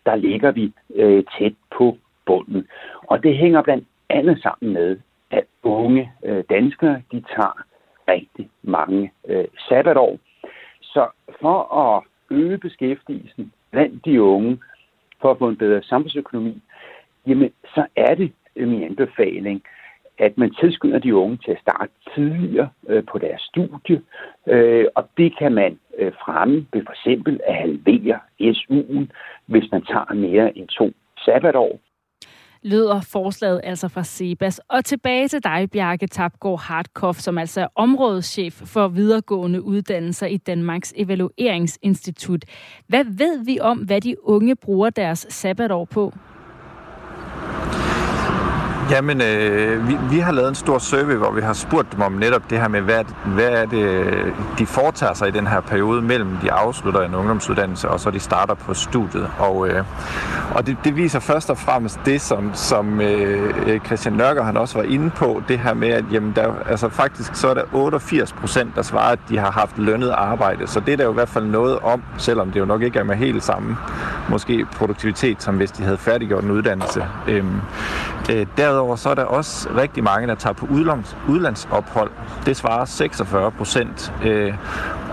der ligger vi øh, tæt på bunden. Og det hænger blandt andet sammen med, at unge øh, danskere, de tager rigtig mange øh, sabbatår. Så for at øge beskæftigelsen blandt de unge, for at få en bedre samfundsøkonomi, jamen så er det øh, min anbefaling, at man tilskynder de unge til at starte tidligere øh, på deres studie, øh, og det kan man øh, fremme ved for eksempel at halvere SU'en, hvis man tager mere end to sabbatår lyder forslaget altså fra Sebas. Og tilbage til dig, Bjarke Tapgaard Hartkoff, som altså er områdeschef for videregående uddannelser i Danmarks Evalueringsinstitut. Hvad ved vi om, hvad de unge bruger deres sabbatår på? Jamen, øh, vi, vi har lavet en stor survey, hvor vi har spurgt dem om netop det her med, hvad, hvad er det, de foretager sig i den her periode mellem de afslutter en ungdomsuddannelse, og så de starter på studiet. Og, øh, og det, det viser først og fremmest det, som, som øh, øh Christian Nørker han også var inde på, det her med, at jamen, der, altså, faktisk så er der 88 procent, der svarer, at de har haft lønnet arbejde. Så det er der jo i hvert fald noget om, selvom det jo nok ikke er med helt samme måske produktivitet, som hvis de havde færdiggjort en uddannelse. Øh, øh, Derudover så er der også rigtig mange, der tager på udlands, udlandsophold. Det svarer 46 procent. Øh,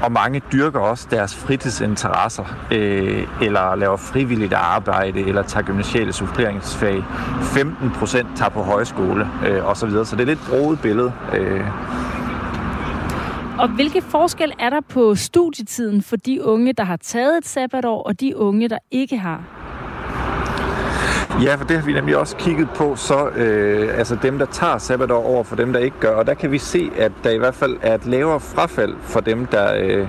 og mange dyrker også deres fritidsinteresser, øh, eller laver frivilligt arbejde, eller tager gymnasiale suppleringsfag. 15 procent tager på højskole, øh, osv. Så, videre. så det er lidt broet billede. Øh. Og hvilke forskel er der på studietiden for de unge, der har taget et sabbatår, og de unge, der ikke har? Ja, for det har vi nemlig også kigget på, så øh, altså dem, der tager sabbatår over for dem, der ikke gør. Og der kan vi se, at der i hvert fald er et lavere frafald for dem, der, øh,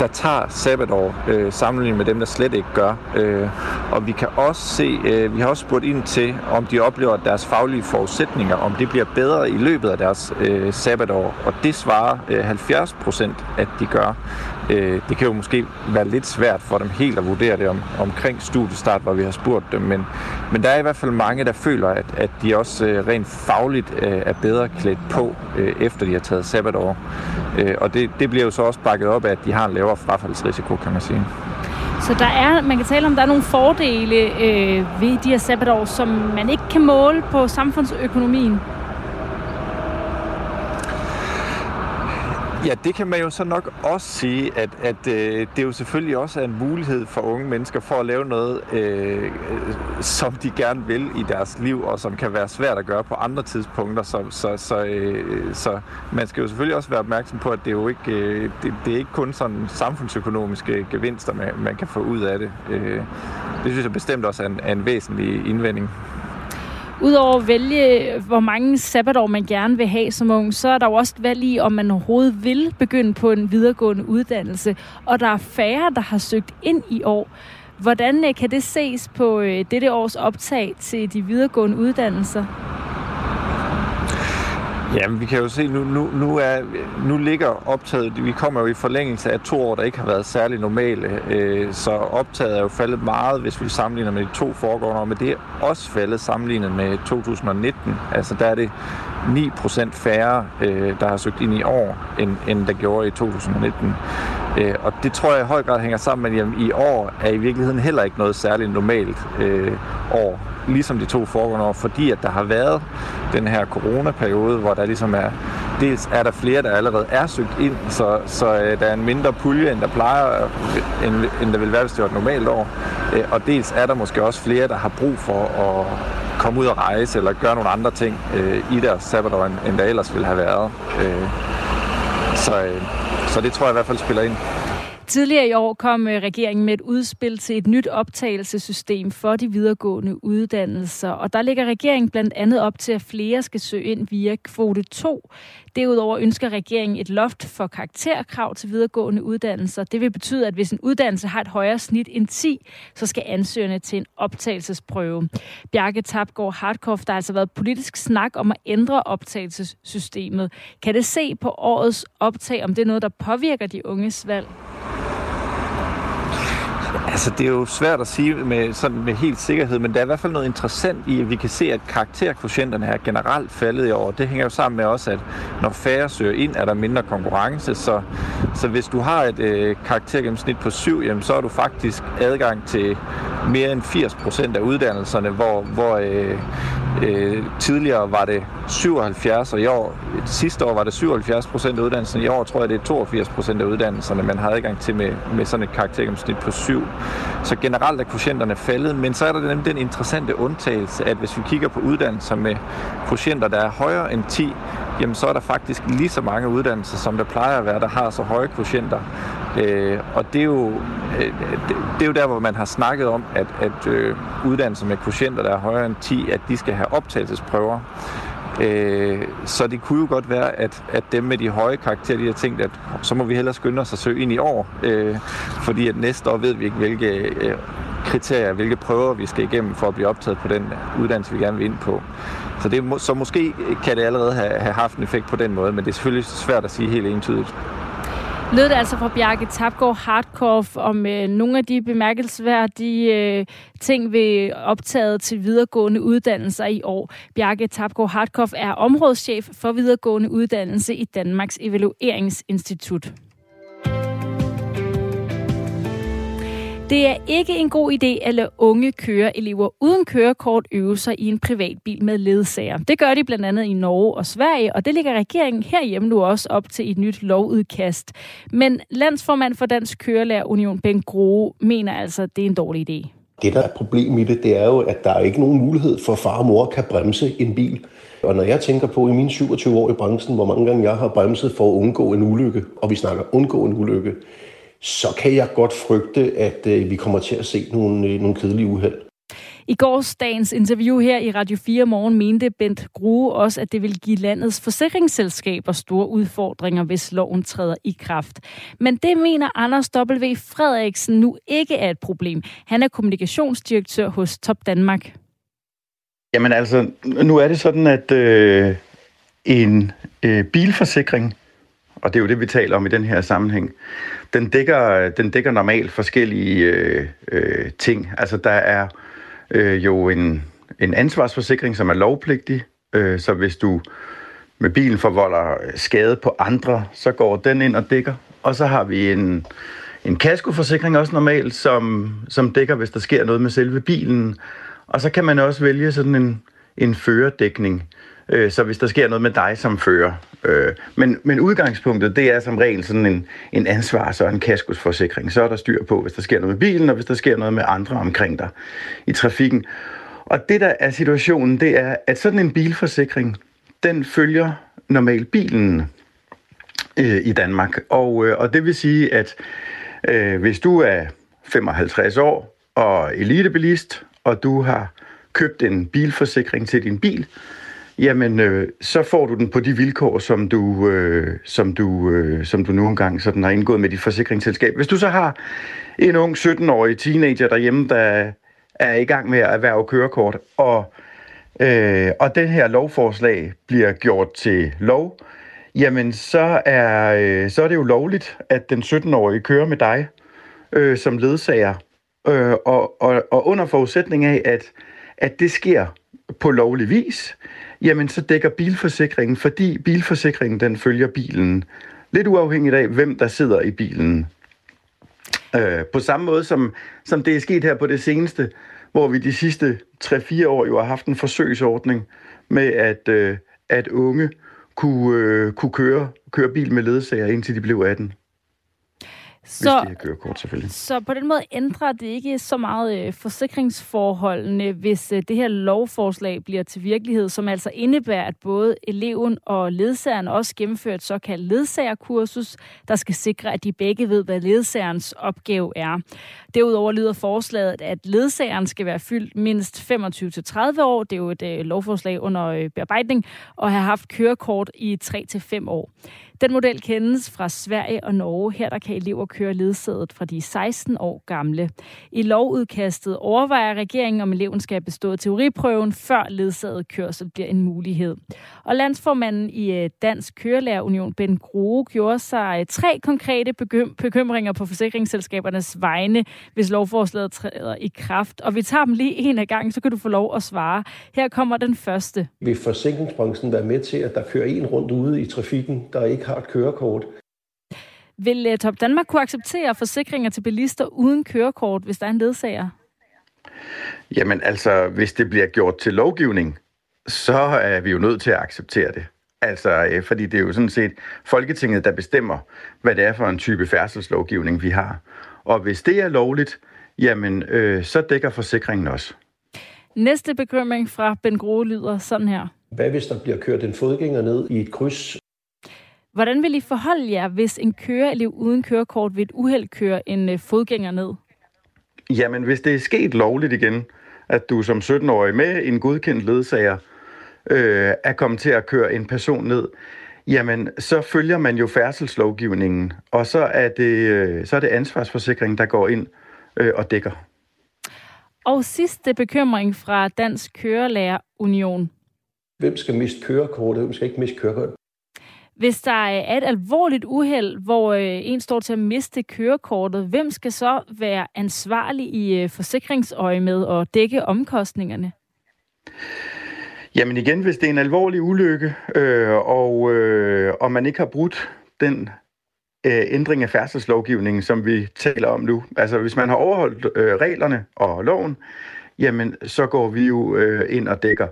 der tager sabbatår, øh, sammenlignet med dem, der slet ikke gør. Øh, og vi kan også se, øh, vi har også spurgt ind til, om de oplever, at deres faglige forudsætninger, om det bliver bedre i løbet af deres øh, sabbatår. Og det svarer øh, 70 procent, at de gør. Øh, det kan jo måske være lidt svært for dem helt at vurdere det om, omkring studiestart, hvor vi har spurgt dem, men, men der er i hvert fald mange, der føler, at, at de også øh, rent fagligt øh, er bedre klædt på, øh, efter de har taget sabbatår. Øh, og det, det bliver jo så også bakket op af, at de har en lavere frafaldsrisiko, kan man sige. Så der er, man kan tale om, der er nogle fordele øh, ved de her sabbatår, som man ikke kan måle på samfundsøkonomien. Ja, det kan man jo så nok også sige, at, at øh, det jo selvfølgelig også er en mulighed for unge mennesker for at lave noget, øh, som de gerne vil i deres liv, og som kan være svært at gøre på andre tidspunkter. Så, så, så, øh, så man skal jo selvfølgelig også være opmærksom på, at det jo ikke, øh, det, det er ikke kun sådan samfundsøkonomiske gevinster, man, man kan få ud af det. Øh, det synes jeg bestemt også er en, er en væsentlig indvending. Udover at vælge, hvor mange sabbatår man gerne vil have som ung, så er der jo også et valg i, om man overhovedet vil begynde på en videregående uddannelse. Og der er færre, der har søgt ind i år. Hvordan øh, kan det ses på øh, dette års optag til de videregående uddannelser? Jamen, vi kan jo se, nu, nu, nu, er, nu ligger optaget, vi kommer jo i forlængelse af to år, der ikke har været særlig normale, øh, så optaget er jo faldet meget, hvis vi sammenligner med de to foregående år, men det er også faldet sammenlignet med 2019. Altså, der er det 9% færre, øh, der har søgt ind i år, end, end der gjorde i 2019. Øh, og det tror jeg i høj grad hænger sammen med, at jamen, i år er i virkeligheden heller ikke noget særligt normalt øh, år ligesom de to foregående år, fordi at der har været den her coronaperiode, hvor der ligesom er, dels er der flere, der allerede er søgt ind, så, så øh, der er en mindre pulje, end der plejer, end, end der vil være, hvis det var et normalt år. Øh, og dels er der måske også flere, der har brug for at komme ud og rejse, eller gøre nogle andre ting øh, i deres sabbatår, end, end der ellers ville have været. Øh, så, øh, så det tror jeg i hvert fald spiller ind. Tidligere i år kom øh, regeringen med et udspil til et nyt optagelsessystem for de videregående uddannelser, og der ligger regeringen blandt andet op til, at flere skal søge ind via kvote 2. Derudover ønsker regeringen et loft for karakterkrav til videregående uddannelser. Det vil betyde, at hvis en uddannelse har et højere snit end 10, så skal ansøgerne til en optagelsesprøve. Bjarke Tapgaard Hardkoff, der har altså været politisk snak om at ændre optagelsessystemet. Kan det se på årets optag, om det er noget, der påvirker de unges valg? Altså, det er jo svært at sige med, sådan med helt sikkerhed, men der er i hvert fald noget interessant i, at vi kan se, at karakterkvotienterne er generelt faldet i år. Det hænger jo sammen med også, at når færre søger ind, er der mindre konkurrence. Så, så hvis du har et øh, karaktergennemsnit på 7, jamen, så har du faktisk adgang til mere end 80 procent af uddannelserne, hvor, hvor øh, øh, tidligere var det 77, og i år, sidste år var det 77 procent af uddannelserne. I år tror jeg, det er 82 procent af uddannelserne, man har adgang til med, med sådan et karaktergennemsnit på 7. Så generelt er kvotienterne faldet, men så er der nemlig den interessante undtagelse, at hvis vi kigger på uddannelser med kvotienter, der er højere end 10, jamen så er der faktisk lige så mange uddannelser, som der plejer at være, der har så høje kvotienter. Øh, og det er, jo, øh, det, det er jo der, hvor man har snakket om, at, at øh, uddannelser med kvotienter, der er højere end 10, at de skal have optagelsesprøver. Øh, så det kunne jo godt være, at, at dem med de høje karakterer, de har tænkt, at så må vi hellere skynde os at søge ind i år, øh, fordi at næste år ved vi ikke, hvilke øh, kriterier, hvilke prøver vi skal igennem for at blive optaget på den uddannelse, vi gerne vil ind på. Så, det, så måske kan det allerede have, have haft en effekt på den måde, men det er selvfølgelig svært at sige helt entydigt. Lød det altså fra Bjarke Tapgaard Hardkorf om øh, nogle af de bemærkelsesværdige øh, ting ved optaget til videregående uddannelser i år. Bjarke Tapgaard Hardkorf er områdeschef for videregående uddannelse i Danmarks Evalueringsinstitut. Det er ikke en god idé at lade unge køreelever uden kørekort øve sig i en privatbil med ledsager. Det gør de blandt andet i Norge og Sverige, og det ligger regeringen herhjemme nu også op til et nyt lovudkast. Men landsformand for Dansk Kørelærer Union, Ben Grohe, mener altså, at det er en dårlig idé. Det, der er et problem i det, det er jo, at der er ikke nogen mulighed for, at far og mor kan bremse en bil. Og når jeg tænker på i mine 27 år i branchen, hvor mange gange jeg har bremset for at undgå en ulykke, og vi snakker undgå en ulykke, så kan jeg godt frygte, at øh, vi kommer til at se nogle, øh, nogle kedelige uheld. I gårsdagens interview her i Radio 4 Morgen mente Bent Grue også, at det vil give landets forsikringsselskaber store udfordringer, hvis loven træder i kraft. Men det mener Anders W. Frederiksen nu ikke er et problem. Han er kommunikationsdirektør hos Top Danmark. Jamen altså, nu er det sådan, at øh, en øh, bilforsikring, og det er jo det, vi taler om i den her sammenhæng, den dækker, den dækker normalt forskellige øh, øh, ting. Altså der er øh, jo en, en ansvarsforsikring, som er lovpligtig, øh, så hvis du med bilen forvolder skade på andre, så går den ind og dækker. Og så har vi en, en kaskoforsikring også normalt, som, som dækker, hvis der sker noget med selve bilen. Og så kan man også vælge sådan en, en førerdækning, øh, så hvis der sker noget med dig som fører. Øh, men, men udgangspunktet, det er som regel sådan en, en ansvars- og en kaskosforsikring. Så er der styr på, hvis der sker noget med bilen, og hvis der sker noget med andre omkring dig i trafikken. Og det, der er situationen, det er, at sådan en bilforsikring, den følger normalt bilen øh, i Danmark. Og, øh, og det vil sige, at øh, hvis du er 55 år og elitebilist, og du har købt en bilforsikring til din bil, jamen øh, så får du den på de vilkår, som du, øh, som du, øh, som du nu engang sådan har indgået med dit forsikringsselskab. Hvis du så har en ung 17-årig teenager derhjemme, der er i gang med at erhverve kørekort, og, øh, og den her lovforslag bliver gjort til lov, jamen så er, øh, så er det jo lovligt, at den 17-årige kører med dig øh, som ledsager. Øh, og, og, og under forudsætning af, at, at det sker på lovlig vis, jamen så dækker bilforsikringen, fordi bilforsikringen den følger bilen. Lidt uafhængigt af, hvem der sidder i bilen. Øh, på samme måde som, som det er sket her på det seneste, hvor vi de sidste 3-4 år jo har haft en forsøgsordning med, at, øh, at unge kunne, øh, kunne køre, køre bil med ledsager, indtil de blev 18 så, hvis de kørekort selvfølgelig. Så på den måde ændrer det ikke så meget øh, forsikringsforholdene, hvis øh, det her lovforslag bliver til virkelighed, som altså indebærer, at både eleven og ledsageren også gennemfører et såkaldt ledsagerkursus, der skal sikre, at de begge ved, hvad ledsagerens opgave er. Derudover lyder forslaget, at ledsageren skal være fyldt mindst 25-30 år, det er jo et øh, lovforslag under bearbejdning, og have haft kørekort i 3-5 år. Den model kendes fra Sverige og Norge. Her der kan elever køre ledsaget fra de 16 år gamle. I lovudkastet overvejer regeringen, om eleven skal bestå teoriprøven, før ledsaget kørsel bliver en mulighed. Og landsformanden i øh, Dansk Kørelærerunion, Ben Grohe, gjorde sig øh, tre konkrete bekymringer på forsikringsselskabernes vegne, hvis lovforslaget træder i kraft. Og vi tager dem lige en af gangen, så kan du få lov at svare. Her kommer den første. Vil forsikringsbranchen være med til, at der kører en rundt ude i trafikken, der ikke har et kørekort. Vil uh, Top Danmark kunne acceptere forsikringer til bilister uden kørekort, hvis der er en ledsager? Jamen altså, hvis det bliver gjort til lovgivning, så er vi jo nødt til at acceptere det. Altså, øh, fordi det er jo sådan set Folketinget, der bestemmer, hvad det er for en type færdselslovgivning, vi har. Og hvis det er lovligt, jamen, øh, så dækker forsikringen også. Næste bekymring fra Ben Grohe lyder sådan her. Hvad hvis der bliver kørt en fodgænger ned i et kryds, Hvordan vil I forholde jer, hvis en køreelev uden kørekort ved et uheld kører en øh, fodgænger ned? Jamen, hvis det er sket lovligt igen, at du som 17-årig med en godkendt ledsager øh, er kommet til at køre en person ned, jamen, så følger man jo færdselslovgivningen, og så er det, øh, så er det ansvarsforsikringen, der går ind øh, og dækker. Og sidste bekymring fra Dansk Kørelærer Union. Hvem skal miste kørekortet? Hvem skal ikke miste kørekortet? Hvis der er et alvorligt uheld, hvor øh, en står til at miste kørekortet, hvem skal så være ansvarlig i øh, forsikringsøje med at dække omkostningerne? Jamen igen, hvis det er en alvorlig ulykke, øh, og, øh, og man ikke har brudt den øh, ændring af færdselslovgivningen, som vi taler om nu. Altså hvis man har overholdt øh, reglerne og loven, jamen så går vi jo øh, ind og dækker.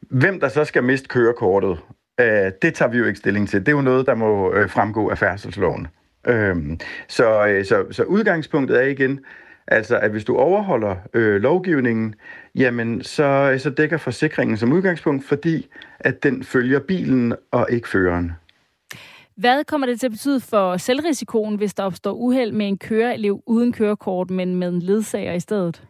Hvem der så skal miste kørekortet, Øh, det tager vi jo ikke stilling til. Det er jo noget, der må øh, fremgå af færdselsloven. Øh, så, øh, så, så udgangspunktet er igen, altså at hvis du overholder øh, lovgivningen, jamen så, så dækker forsikringen som udgangspunkt, fordi at den følger bilen og ikke føreren. Hvad kommer det til at betyde for selvrisikoen, hvis der opstår uheld med en køreelev uden kørekort, men med en ledsager i stedet?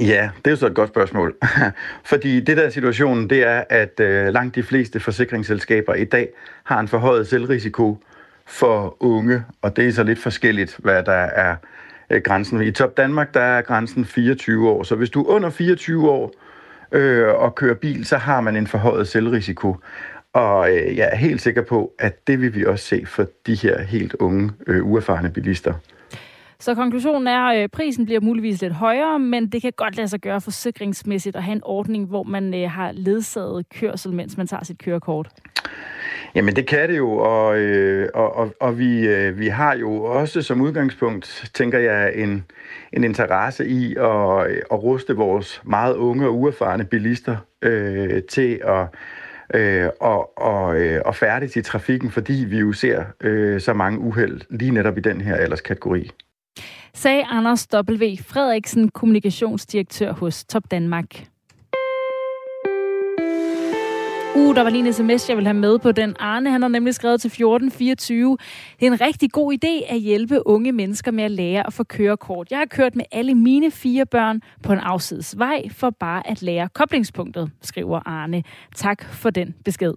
Ja, det er jo så et godt spørgsmål. Fordi det der er situationen, det er, at øh, langt de fleste forsikringsselskaber i dag har en forhøjet selvrisiko for unge, og det er så lidt forskelligt, hvad der er øh, grænsen. I Top Danmark, der er grænsen 24 år, så hvis du er under 24 år øh, og kører bil, så har man en forhøjet selvrisiko. Og øh, jeg er helt sikker på, at det vil vi også se for de her helt unge, øh, uerfarne bilister. Så konklusionen er, at prisen bliver muligvis lidt højere, men det kan godt lade sig gøre forsikringsmæssigt at have en ordning, hvor man øh, har ledsaget kørsel, mens man tager sit kørekort. Jamen det kan det jo, og, øh, og, og, og vi, øh, vi har jo også som udgangspunkt, tænker jeg, en, en interesse i at, at ruste vores meget unge og uerfarne bilister øh, til at øh, og, og, øh, og færdigt i trafikken, fordi vi jo ser øh, så mange uheld lige netop i den her alderskategori sagde Anders W. Frederiksen, kommunikationsdirektør hos Top Danmark. Uh, der var lige en sms, jeg vil have med på den. Arne, han har nemlig skrevet til 1424. Det er en rigtig god idé at hjælpe unge mennesker med at lære at få kørekort. Jeg har kørt med alle mine fire børn på en afsides vej for bare at lære koblingspunktet, skriver Arne. Tak for den besked.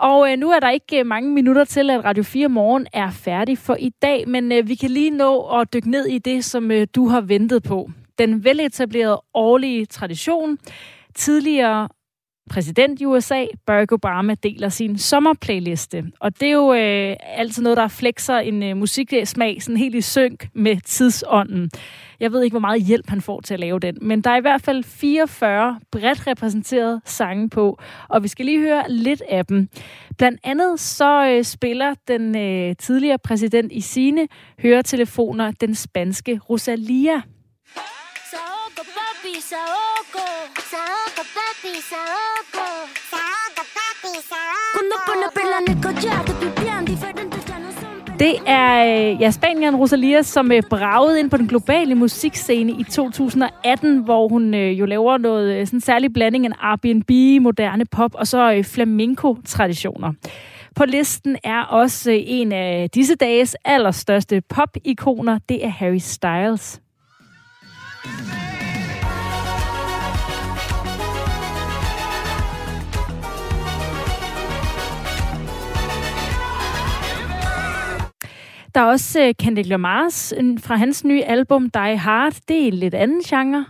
Og øh, nu er der ikke øh, mange minutter til, at Radio 4 Morgen er færdig for i dag, men øh, vi kan lige nå at dykke ned i det, som øh, du har ventet på. Den veletablerede årlige tradition. Tidligere præsident i USA, Barack Obama, deler sin sommerplayliste. Og det er jo øh, altid noget, der flexer en øh, musiksmag sådan helt i synk med tidsånden. Jeg ved ikke, hvor meget hjælp han får til at lave den, men der er i hvert fald 44 bredt repræsenterede sange på, og vi skal lige høre lidt af dem. Blandt andet så øh, spiller den øh, tidligere præsident i sine høretelefoner den spanske Rosalia. Saoko, papi, saoko. Saoko, papi, saoko. Saoko, papi, saoko. Cuando pone perla en el collar, te pipián diferentes ya no son Det er ja, Spanien Rosalia, som bragede ind på den globale musikscene i 2018, hvor hun jo laver noget sådan særlig blanding af Airbnb, moderne pop og så flamenco-traditioner. På listen er også en af disse dages allerstørste pop-ikoner, det er Harry Styles. Der er også uh, Kendrick Lamars fra hans nye album Die Hard. Det er en lidt anden genre.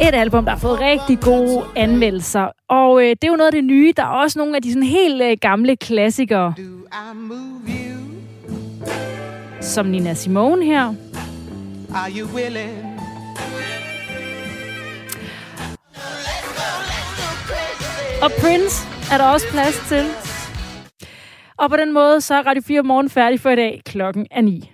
Et album, der har fået rigtig gode anmeldelser. Og øh, det er jo noget af det nye. Der er også nogle af de sådan helt øh, gamle klassikere. Som Nina Simone her. Are you willing? Og Prince er der også plads til. Og på den måde, så er Radio 4 morgen færdig for i dag. Klokken er 9.